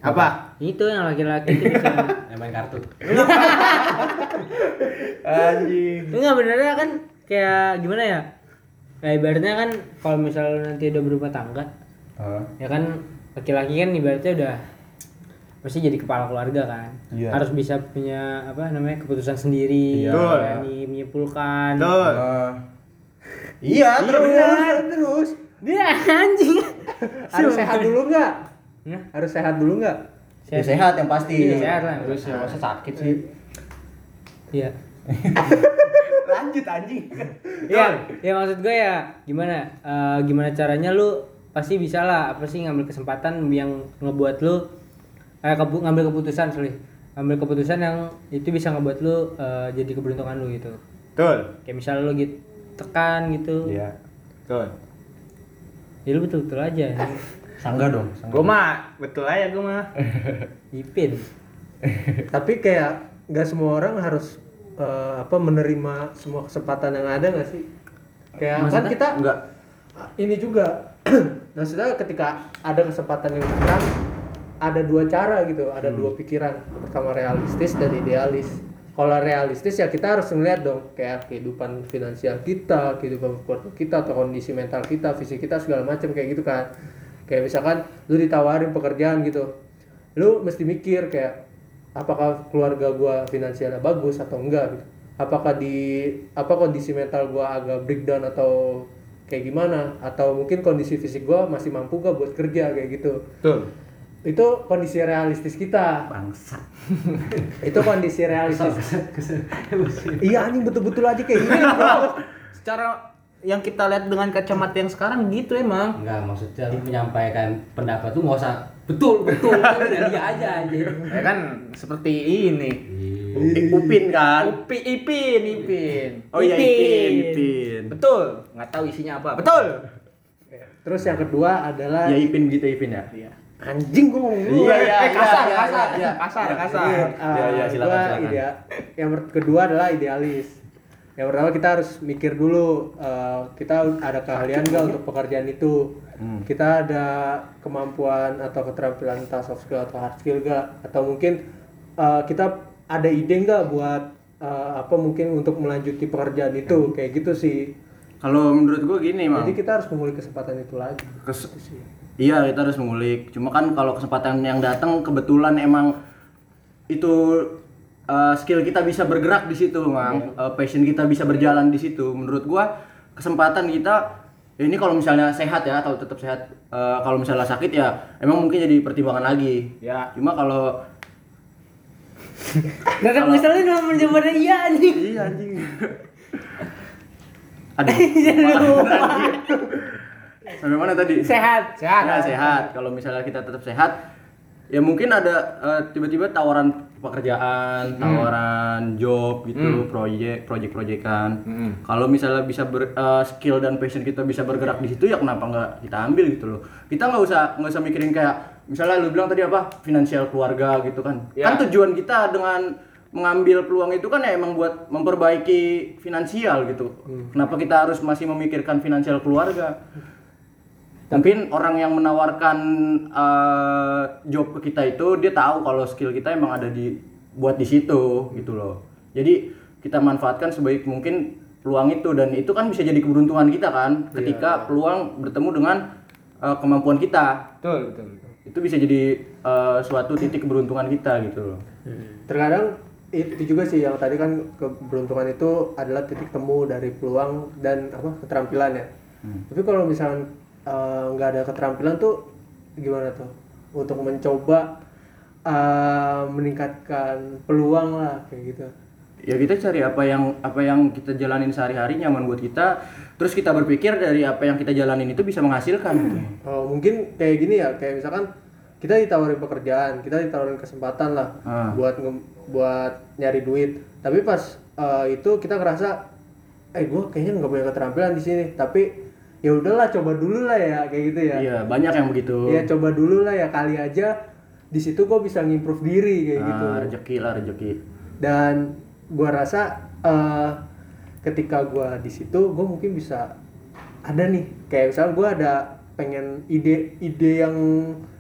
Apa?
Itu yang laki-laki itu bisa.
Yang main kartu.
Anjing.
enggak benernya kan kayak gimana ya kayak ibaratnya kan kalau misalnya nanti udah berumah tangga
Ah,
ya kan laki-laki kan ibaratnya udah pasti jadi kepala keluarga kan
Iya.
harus bisa punya apa namanya keputusan sendiri
Iya.
Betul.
berani menyimpulkan
Betul.
ah. Iya, terus.
terus
dia anjing
harus sehat dulu nggak
Nah,
harus sehat dulu nggak
Ya, sehat yang pasti.
Iya, sehat lah.
Terus ya masa sakit sih.
Iya.
Lanjut anjing.
Iya, ya maksud gue ya gimana eh, gimana caranya lu pasti bisa lah apa sih ngambil kesempatan yang ngebuat lu eh kepu- ngambil keputusan sorry ngambil keputusan yang itu bisa ngebuat lu eh, jadi keberuntungan lu gitu
Betul.
kayak misalnya lu gitu tekan gitu
Iya. Betul.
ya lu betul betul aja
Sangga dong. sangga.
Gua mah betul aja gua mah.
ipin
tapi kayak nggak semua orang harus eh, apa menerima semua kesempatan yang ada nggak sih? Kayak kan kita
Enggak.
ini juga. Maksudnya ketika ada kesempatan yang datang ada dua cara gitu ada dua pikiran. Pertama realistis dan idealis. Kalau realistis ya kita harus ngeliat dong kayak kehidupan finansial kita kehidupan keluarga kita atau kondisi mental kita fisik kita segala macam kayak gitu kan. Kayak misalkan lu ditawarin pekerjaan gitu lu mesti mikir kayak apakah keluarga gua finansialnya bagus atau enggak gitu apakah di apa kondisi mental gua agak breakdown atau kayak gimana atau mungkin kondisi fisik gua masih mampu gak buat kerja kayak gitu
Betul.
itu kondisi realistis kita
Bangsa.
itu kondisi realistis iya anjing betul-betul aja kayak gini bro.
Secara yang kita lihat dengan kacamata yang sekarang gitu emang.
Enggak, maksudnya lu menyampaikan pendapat tuh nggak usah betul betul dia aja anjir.
Ya kan seperti ini.
Upin kan.
Upi, Ipin, Ipin.
Oh iya Ipin, Ipin.
Betul. Nggak tahu isinya apa. Betul.
terus yang kedua adalah
Ya Ipin gitu Ipin ya.
anjing gua ngomong dulu
Iya,
ya.
iya.
eh, kasar,
iya,
kasar,
iya.
kasar,
Iya,
kasar.
Iya,
Iya, iya,
ah,
silakan, silakan.
idea- yang kedua adalah idealis. Yang pertama kita harus mikir dulu eh, kita ada keahlian nggak untuk pekerjaan itu.
Hmm.
Kita ada kemampuan atau keterampilan entah soft skill atau hard skill nggak? Atau mungkin eh, kita ada ide nggak buat eh, apa mungkin untuk melanjuti pekerjaan itu kayak gitu sih.
Kalau menurut gua gini, Mang.
Jadi kita harus mengulik kesempatan itu lagi.
Kes-
Gitu sih.
Iya, kita harus mengulik. Cuma kan kalau kesempatan yang datang kebetulan emang itu uh, skill kita bisa bergerak di situ, Mang. Uh, passion kita bisa berjalan di situ. Menurut gua kesempatan kita ini kalau misalnya sehat ya atau tetap sehat. Uh, kalau misalnya sakit ya emang mungkin jadi pertimbangan lagi.
Ya.
Cuma kalau
Gak ngeselin sama jawabannya iya anjing
iya anjing. Aduh. Sampai mana tadi?
sehat
Sehat.
Ya, sehat. Kalau misalnya kita tetap sehat, ya mungkin ada eh, tiba-tiba tawaran pekerjaan, tawaran job gitu, proyek, proyek-proyekan.
Hmm.
Kalau misalnya bisa ber, eh, skill dan passion kita bisa bergerak di situ ya kenapa nggak kita ambil gitu loh. Kita nggak usah nggak usah mikirin kayak misalnya lu bilang tadi apa finansial keluarga gitu kan.
Ya.
Kan tujuan kita dengan mengambil peluang itu kan ya emang buat memperbaiki finansial gitu. Kenapa kita harus masih memikirkan finansial keluarga? Mungkin orang yang menawarkan eh, job ke kita itu dia tahu kalau skill kita emang ada di buat di situ gitu loh. Jadi kita manfaatkan sebaik mungkin peluang itu dan itu kan bisa jadi keberuntungan kita kan ketika peluang bertemu dengan eh, kemampuan kita.
Betul, betul. betul.
Itu bisa jadi eh, suatu titik keberuntungan kita gitu loh.
terkadang itu juga sih yang tadi kan keberuntungan itu adalah titik temu dari peluang dan apa keterampilan ya tapi kalau misalnya eh, nggak ada keterampilan tuh gimana tuh untuk mencoba eh, meningkatkan peluang lah kayak gitu
ya kita cari apa yang apa yang kita jalanin sehari-hari nyaman buat kita terus kita berpikir dari apa yang kita jalanin itu bisa menghasilkan gitu.
Oh, mungkin kayak gini ya, kayak misalkan kita ditawarin pekerjaan, kita ditawarin kesempatan lah
Ah.
buat buat nyari duit. Tapi pas eh, itu kita ngerasa, eh gue kayaknya nggak punya keterampilan di sini. Tapi ya udahlah, coba dulu lah ya, kayak gitu ya.
iya banyak yang begitu
Iya, coba dulu lah ya kali aja di situ gue bisa ngimprove diri kayak gitu.
Ah, rezeki lah rezeki
Dan gua rasa eh, ketika gua di situ, gue mungkin bisa ada nih, kayak misalnya gua ada pengen ide-ide yang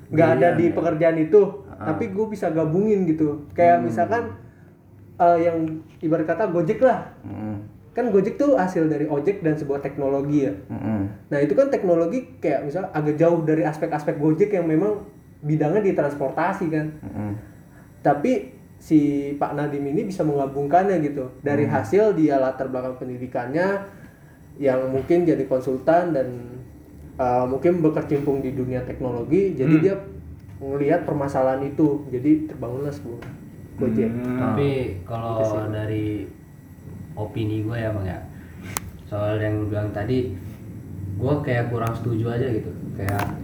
nggak ada di
ya.
pekerjaan itu,
Ah.
tapi gue bisa gabungin gitu. Kayak
Hmm.
misalkan eh, yang ibarat kata Gojek lah,
Mm-mm.
Kan Gojek tuh hasil dari ojek dan sebuah teknologi ya.
Mm-mm.
Nah itu kan teknologi kayak misalnya agak jauh dari aspek-aspek Gojek yang memang bidangnya di transportasi kan
Mm-mm.
tapi si Pak Nadim ini bisa menggabungkannya gitu dari hasil dia latar belakang pendidikannya yang mungkin jadi konsultan dan uh, mungkin berkecimpung di dunia teknologi jadi dia melihat permasalahan itu jadi terbangunlah sebuah Gojek.
Tapi kalau dari opini gue ya bang ya, soal yang lu bilang tadi, gue kayak kurang setuju aja gitu. Kayak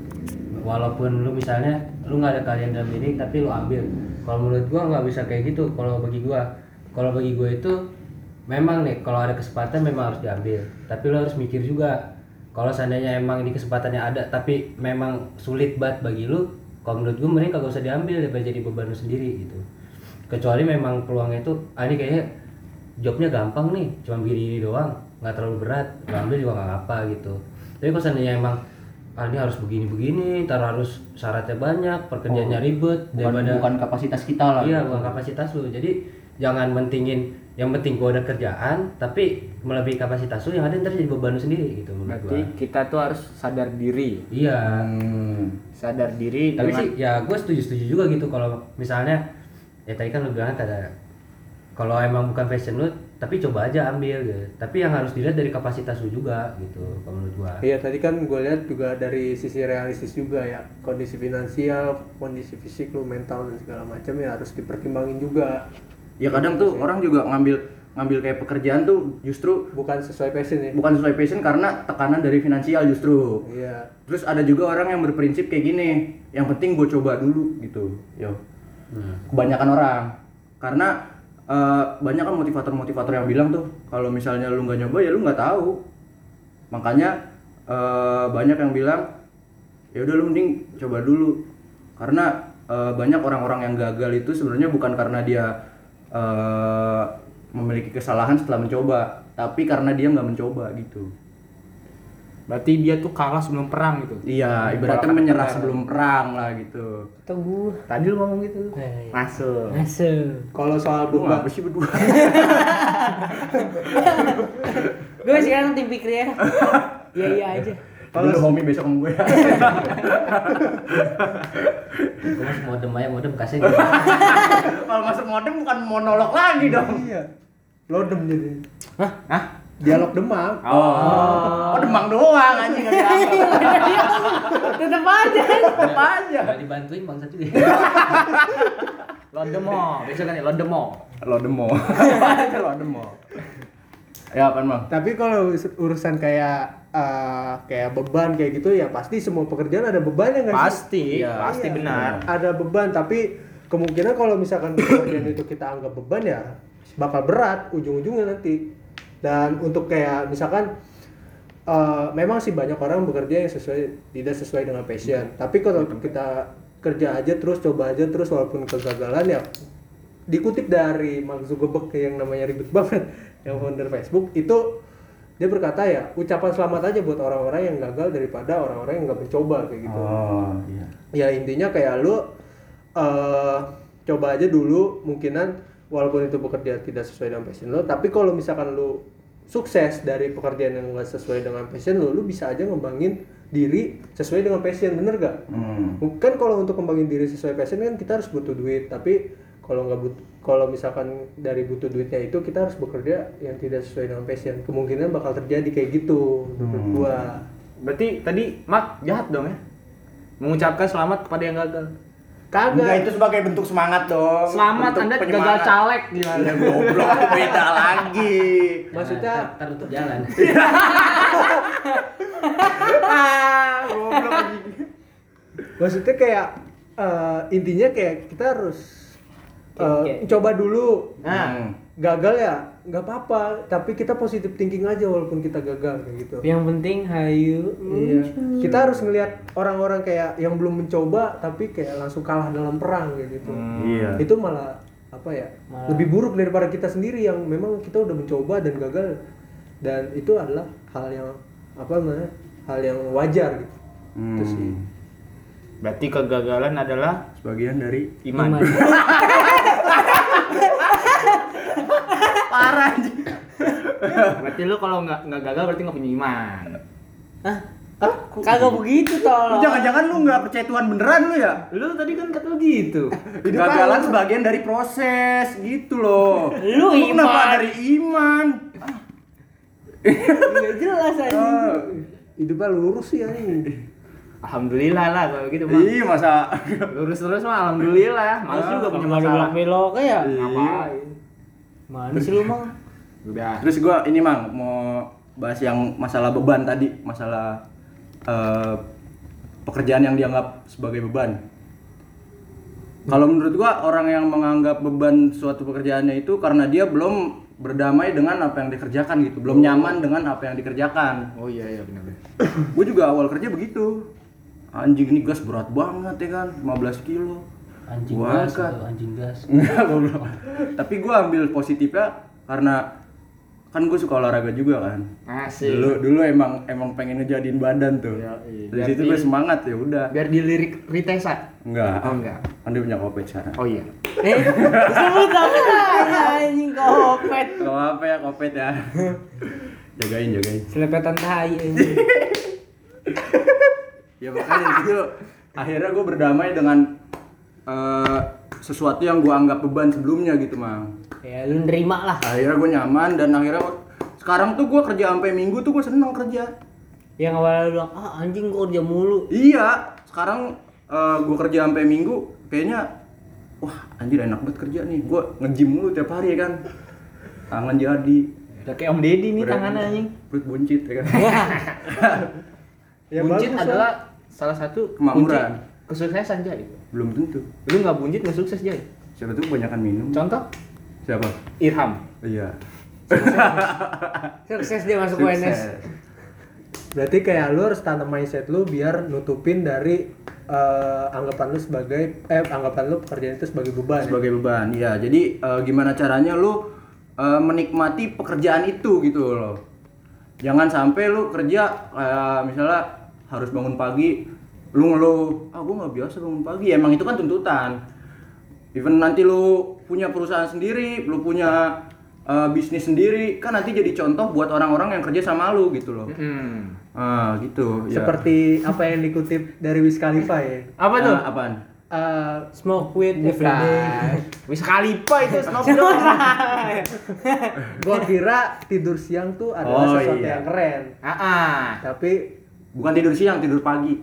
walaupun lu misalnya lu nggak ada kalian dalam diri tapi lu ambil. Kalau menurut gue nggak bisa kayak gitu. Kalau bagi gue, kalau bagi gue itu memang nih kalau ada kesempatan memang harus diambil. Tapi lu harus mikir juga. Kalau seandainya emang ini kesempatannya ada tapi memang sulit banget bagi lu, kalau menurut gue mending kagak usah diambil daripada jadi beban lu sendiri gitu kecuali memang peluangnya itu ah ini kayaknya jobnya gampang nih cuma gini, doang nggak terlalu berat nggak ambil juga nggak apa gitu tapi kalau seandainya emang ah ini harus begini begini ntar harus syaratnya banyak pekerjaannya ribet
bukan,
daripada
bukan kapasitas kita lah
iya
gitu.
bukan kapasitas lu jadi jangan mentingin yang penting gua ada kerjaan tapi melebihi kapasitas lu yang ada ntar jadi beban lu sendiri gitu
Berarti
gua
kita tuh harus sadar diri.
iya
Hmm.
Sadar diri
tapi
dengan
sih ya gue setuju setuju juga gitu kalau misalnya ya tadi kan lu bilang kata kalau emang bukan fashion lu tapi coba aja ambil gitu tapi yang harus dilihat dari kapasitas lu juga gitu kalau menurut gua
Iya tadi kan gue lihat juga dari sisi realistis juga ya kondisi finansial, kondisi fisik lu, mental dan segala macam ya harus dipertimbangin juga.
ya kadang tuh orang juga ngambil ngambil kayak pekerjaan tuh justru
Bukan sesuai passion ya.
bukan sesuai passion karena tekanan dari finansial justru
Iya.
terus ada juga orang yang berprinsip kayak gini yang penting gue coba dulu gitu yo
Hmm.
kebanyakan orang karena eh, banyak kan motivator-motivator yang bilang tuh kalau misalnya lu nggak nyoba ya lu nggak tahu. Makanya eh, banyak yang bilang ya udah lu mending coba dulu. Karena eh, banyak orang-orang yang gagal itu sebenarnya bukan karena dia eh, memiliki kesalahan setelah mencoba tapi karena dia nggak mencoba gitu
berarti dia tuh kalah sebelum perang gitu.
iya ibaratnya menyerah sebelum perang lah gitu
Tunggu.
Tadi lu ngomong gitu.
Eh,
Masuk.
Masuk.
Kalau soal beban,
apa sih berdua
Gue sekarang tim pikir ya. Iya iya aja.
kalau lu homie besok sama gue ya
Gua masuk modem aja modem kasih
kalau masuk modem bukan monolog lagi dong
iya. Lodem jadi.
Hah? Hah?
Dialog demam.
oh, oh demang doang anjing nggak dianggap
Tetep aja.
tetep aja
nggak dibantuin bangsa juga
Lodemo. Besok kan ya Lodemo.
lo demo aja lo demo ya apa bang
Tapi kalau urusan kayak eh, kayak beban kayak gitu ya pasti semua pekerjaan ada bebannya nggak sih?
Pasti,
Iya.
pasti
Iya.
benar.
Ada beban tapi kemungkinan kalau misalkan pekerjaan itu kita anggap beban ya bakal berat ujung-ujungnya nanti. Dan untuk kayak misalkan eh, memang sih banyak orang bekerja yang sesuai tidak sesuai dengan passion. Tapi kalau kita kerja aja terus coba aja terus walaupun kegagalan ya dikutip dari Mark Zuckerberg yang namanya ribet banget yang founder Facebook itu dia berkata ya ucapan selamat aja buat orang-orang yang gagal daripada orang-orang yang nggak mencoba kayak gitu.
Oh iya.
Ya intinya kayak lu eh coba aja dulu mungkinan walaupun itu bekerja tidak sesuai dengan passion lo tapi kalau misalkan lu sukses dari pekerjaan yang nggak sesuai dengan passion lo lu bisa aja ngembangin diri sesuai dengan passion bener gak
hmm.
kan kalau untuk kembangin diri sesuai passion kan kita harus butuh duit tapi kalau nggak butuh kalau misalkan dari butuh duitnya itu kita harus bekerja yang tidak sesuai dengan passion kemungkinan bakal terjadi kayak gitu menurut gua
Berarti tadi Mak jahat dong ya. Mengucapkan selamat kepada yang gagal.
Enggak
kagak
itu sebagai bentuk semangat dong.
Selamat
Bentuk
Anda gagal
penyemangat.
caleg gimana?
Ya goblok beda lagi.
maksudnya
ntar tutup jalan
ah, goblok anjing.
maksudnya kayak eh, intinya kayak kita harus eh,
Kayak-
coba dulu
Nah,
gagal ya nggak apa-apa tapi kita positif thinking aja walaupun kita gagal kayak gitu
Yang penting hayu.
iya kita harus ngelihat orang-orang kayak yang belum mencoba tapi kayak langsung kalah dalam perang kayak gitu
iya.
itu malah apa ya
Malah-
lebih buruk daripada kita sendiri yang memang kita udah mencoba dan gagal dan itu adalah hal yang apa namanya hal yang wajar gitu itu
Hmm.
sih
Berarti kegagalan adalah
Sebagian dari
iman.
Iman.
parah anjing.
Berarti lu kalau nggak nggak gagal berarti nggak punya iman.
Hah? Kagak begitu
Lu
tolong.
Jangan-jangan lu nggak percaya Tuhan beneran lu ya?
Lu tadi kan kata lu gitu.
Kegagalan sebagian dari proses gitu loh.
Lu
kenapa
iman.
dari iman?
Nggak jelas aja.
Ah,
hidupnya lurus sih ya ini
Alhamdulillah lah kalau gitu mah.
Iya masa
Lurus terus mah alhamdulillah. Males juga punya masalah.
belok-belok ya.
Ngapain?
Mana sih lu mang?
Udah.
Terus gua ini mang mau bahas yang masalah beban tadi, masalah eh, pekerjaan yang dianggap sebagai beban. Kalau menurut gua orang yang menganggap beban suatu pekerjaannya itu karena dia belum berdamai dengan apa yang dikerjakan gitu, belum nyaman dengan apa yang dikerjakan.
Oh iya iya benar benar.
gue juga awal kerja begitu. Anjing ini gas berat banget ya kan, 15 kilo.
Anjing
Gua
gas, anjing gas.
Enggak. Tapi gue ambil positifnya karena kan gue suka olahraga juga kan.
Asik.
Dulu dulu emang emang pengen ngejadiin badan tuh.
Iya, iya.
Dari situ gue semangat ya udah.
Biar dilirik Ritesa.
Enggak.
Oh, enggak.
Kan dia punya kopet sekarang.
Oh iya.
Eh, sebut apa anjing kopet.
Apa ya kopet ya. jagain jagain.
Selepetan tai anjing.
Ya makanya situ akhirnya gue berdamai dengan eh, sesuatu yang gue anggap beban sebelumnya gitu mang.
Ya lu nerima lah.
Akhirnya gue nyaman dan akhirnya sekarang tuh gue kerja sampai minggu tuh gue seneng kerja.
Yang awalnya lu bilang, ah anjing gua kerja mulu.
Iya, sekarang gue kerja sampai minggu, kayaknya wah anjir enak banget kerja nih. Gue nge-gym mulu tiap hari ya kan. Tangan jadi.
Udah kayak Om Deddy nih tangannya anjing.
Perut buncit ya kan.
Ya,
buncit
bagus,
adalah salah satu
Kemakmuran.
kesuksesan Jai.
Belum tentu.
Lu nggak buncit nggak sukses Jai.
Siapa tuh kebanyakan minum.
Contoh
Siapa?
Irham.
Iya.
Sukses dia masuk UNS.
Sukses.
Berarti kayak lu harus tanam mindset lu biar nutupin dari eh, anggapan lu sebagai eh anggapan lu pekerjaan itu sebagai beban. ya?
Sebagai beban. Iya, jadi eh, gimana caranya lu eh, menikmati pekerjaan itu gitu loh. Jangan sampai lu kerja kayak misalnya harus bangun pagi, lu ngeluh, ah gua nggak biasa bangun pagi. Emang itu kan tuntutan. Even nanti lu punya perusahaan sendiri, lu punya eh, bisnis sendiri, kan nanti jadi contoh buat orang-orang yang kerja sama lu gitu loh.
Hmm.
Ah, gitu. ya.
Seperti apa yang dikutip dari Wiz Khalifa ya.
Apa tuh?
Ah, apaan?
Eh,
Smoke weed every day.
Wis Khalifa itu Snoop Dogg.
gua kira tidur siang tuh adalah
Oh,
sesuatu
iya.
yang keren.
Ah, ah.
Tapi
Bukan tidur siang, tidur pagi.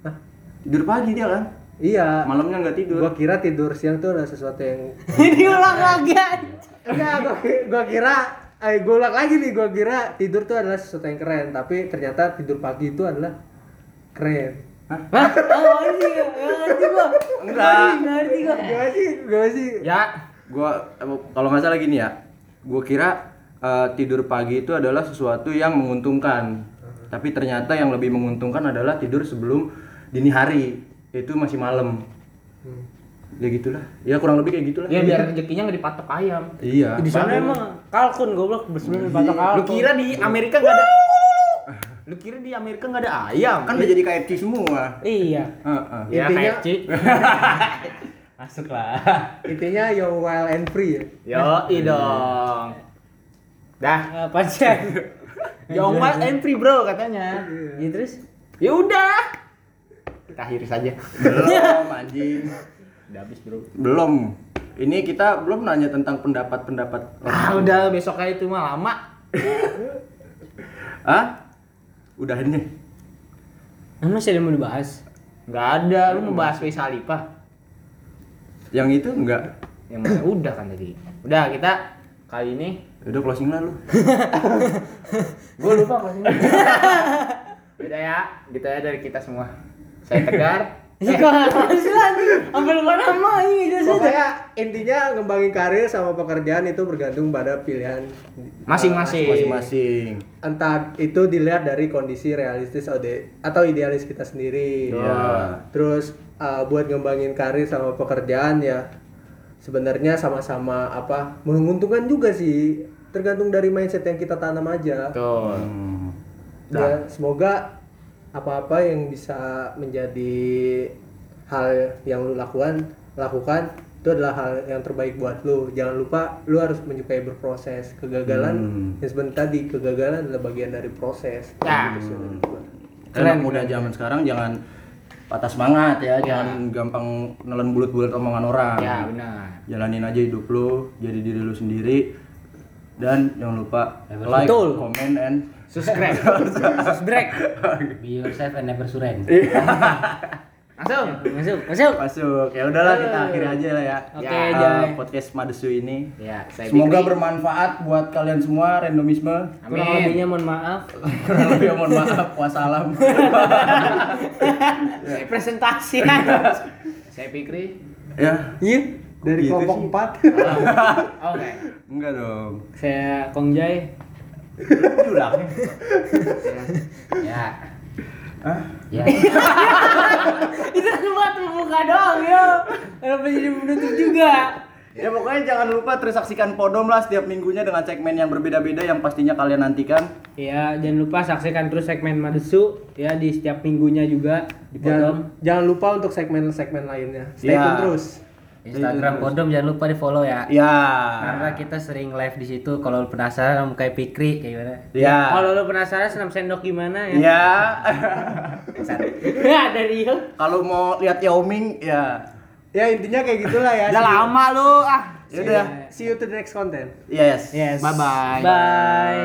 Hah?
Tidur pagi dia kan?
Iya,
Malamnya nggak tidur.
gua kira tidur siang tuh adalah sesuatu yang
Ini ulang lagi. anjing.
Enggak, gua, ki- gua kira eh gua ulang lagi nih, gua kira tidur tuh adalah sesuatu yang keren, tapi ternyata tidur pagi itu adalah keren.
Hah? Oh, anjing. Ya, ngerti gua.
Enggak.
Ngerti gua.
Gimana sih? Gimana sih?
Ya,
Gua kalau nggak salah gini ya. Gua kira eh, tidur pagi itu adalah sesuatu yang menguntungkan. Tapi ternyata yang lebih menguntungkan adalah tidur sebelum dini hari. Itu masih malam. Ya gitulah. Ya kurang lebih kayak gitulah.
ya biar rezekinya nggak dipatok ayam.
Iya.
Di sana emang kalkun goblok sebelum dipatok kalkun.
Lu kira di Amerika nggak ada? Lu kira di Amerika nggak ada ayam?
kan udah jadi KFC semua.
Iya.
Heeh.
Ya
Intinya-
KFC. Masuk lah.
Intinya yang wild and free ya.
Yo, dong. Dah.
Apa sih?
Young wild and free bro katanya.
Ya terus?
Ya udah. Kita akhiri saja.
Belum anjing.
Udah habis bro.
Belum. Ini kita belum nanya tentang pendapat-pendapat.
Ah udah besok aja itu mah lama.
Hah? Udah ini.
Nah, masih ada yang mau dibahas?
Nggak ada. Lu mau bahas Wiz Khalifa?
Yang itu enggak.
Yang mana? udah kan tadi. Udah kita kali ini
Udah closing lah lu.
gue lupa sih. Udah ya, gitu ya dari kita semua. Saya Tegar.
Sampai lupa nama ini jelas.
Pokoknya intinya ngembangin karir sama pekerjaan itu bergantung pada pilihan
Masing-masing.
Masing-masing.
entah itu dilihat dari kondisi realistis atau idealis kita sendiri.
Iya.
Terus uh, buat ngembangin karir sama pekerjaan ya sebenarnya sama-sama apa menguntungkan juga sih. Tergantung dari mindset yang kita tanam aja.
Betul.
Hmm.
Ya, semoga apa-apa yang bisa menjadi hal yang lu lakukan lakukan itu adalah hal yang terbaik buat lu. Jangan lupa lu harus menyukai berproses. Kegagalan
Hmm.
yang sebentar tadi kegagalan adalah bagian dari proses.
Ya.
Gitu gua.
Keren muda zaman sekarang jangan patah semangat ya, jangan gampang nelen bulut-bulut omongan orang.
Ya benar.
Jalanin aja hidup lu, jadi diri lu sendiri. dan jangan lupa
Betul.
like, comment, and
Subscribe.
Subscribe.
Be yourself and never surrender.
Langsung.
Masuk, masuk.
masuk. Ya udahlah kita akhiri aja lah ya.
Oke,
ya,
Jai.
podcast Madesu ini.
Ya, saya
Semoga bermanfaat buat kalian semua randomisme.
Kurang
Amin.
lebihnya mohon maaf.
Kurang lebih mohon maaf. Wassalam.
Presentasi.
Saya Fikri.
ya.
Iya, dari
Gitu
kelompok
sih.
empat.
Oke.
Enggak dong.
Saya Kongjai.
Ulang.
Ya.
Hah?
Ya.
Itu kan buat membuka doang yo. Kenapa jadi menutup juga?
Ya pokoknya jangan lupa terus saksikan Podom lah setiap minggunya dengan segmen yang berbeda-beda yang pastinya kalian nantikan.
Ya, jangan lupa saksikan terus segmen Madesu ya di setiap minggunya juga di Podom.
Jangan, jangan lupa untuk segmen-segmen lainnya. Stay
Ya.
tune terus.
Instagram Podom jangan lupa di follow ya.
Ya.
Karena kita sering live di situ. Kalau lu penasaran sama kayak Pikri kayak gimana?
Ya.
Kalau lu penasaran senam sendok gimana ya?
Ya.
Ya, dari.
Kalau mau lihat Yao Ming ya.
Ya intinya kayak gitulah ya.
Udah lama lu ah. Ya udah.
See you to the next content.
Yes.
Yes.
Bye-bye.
Bye.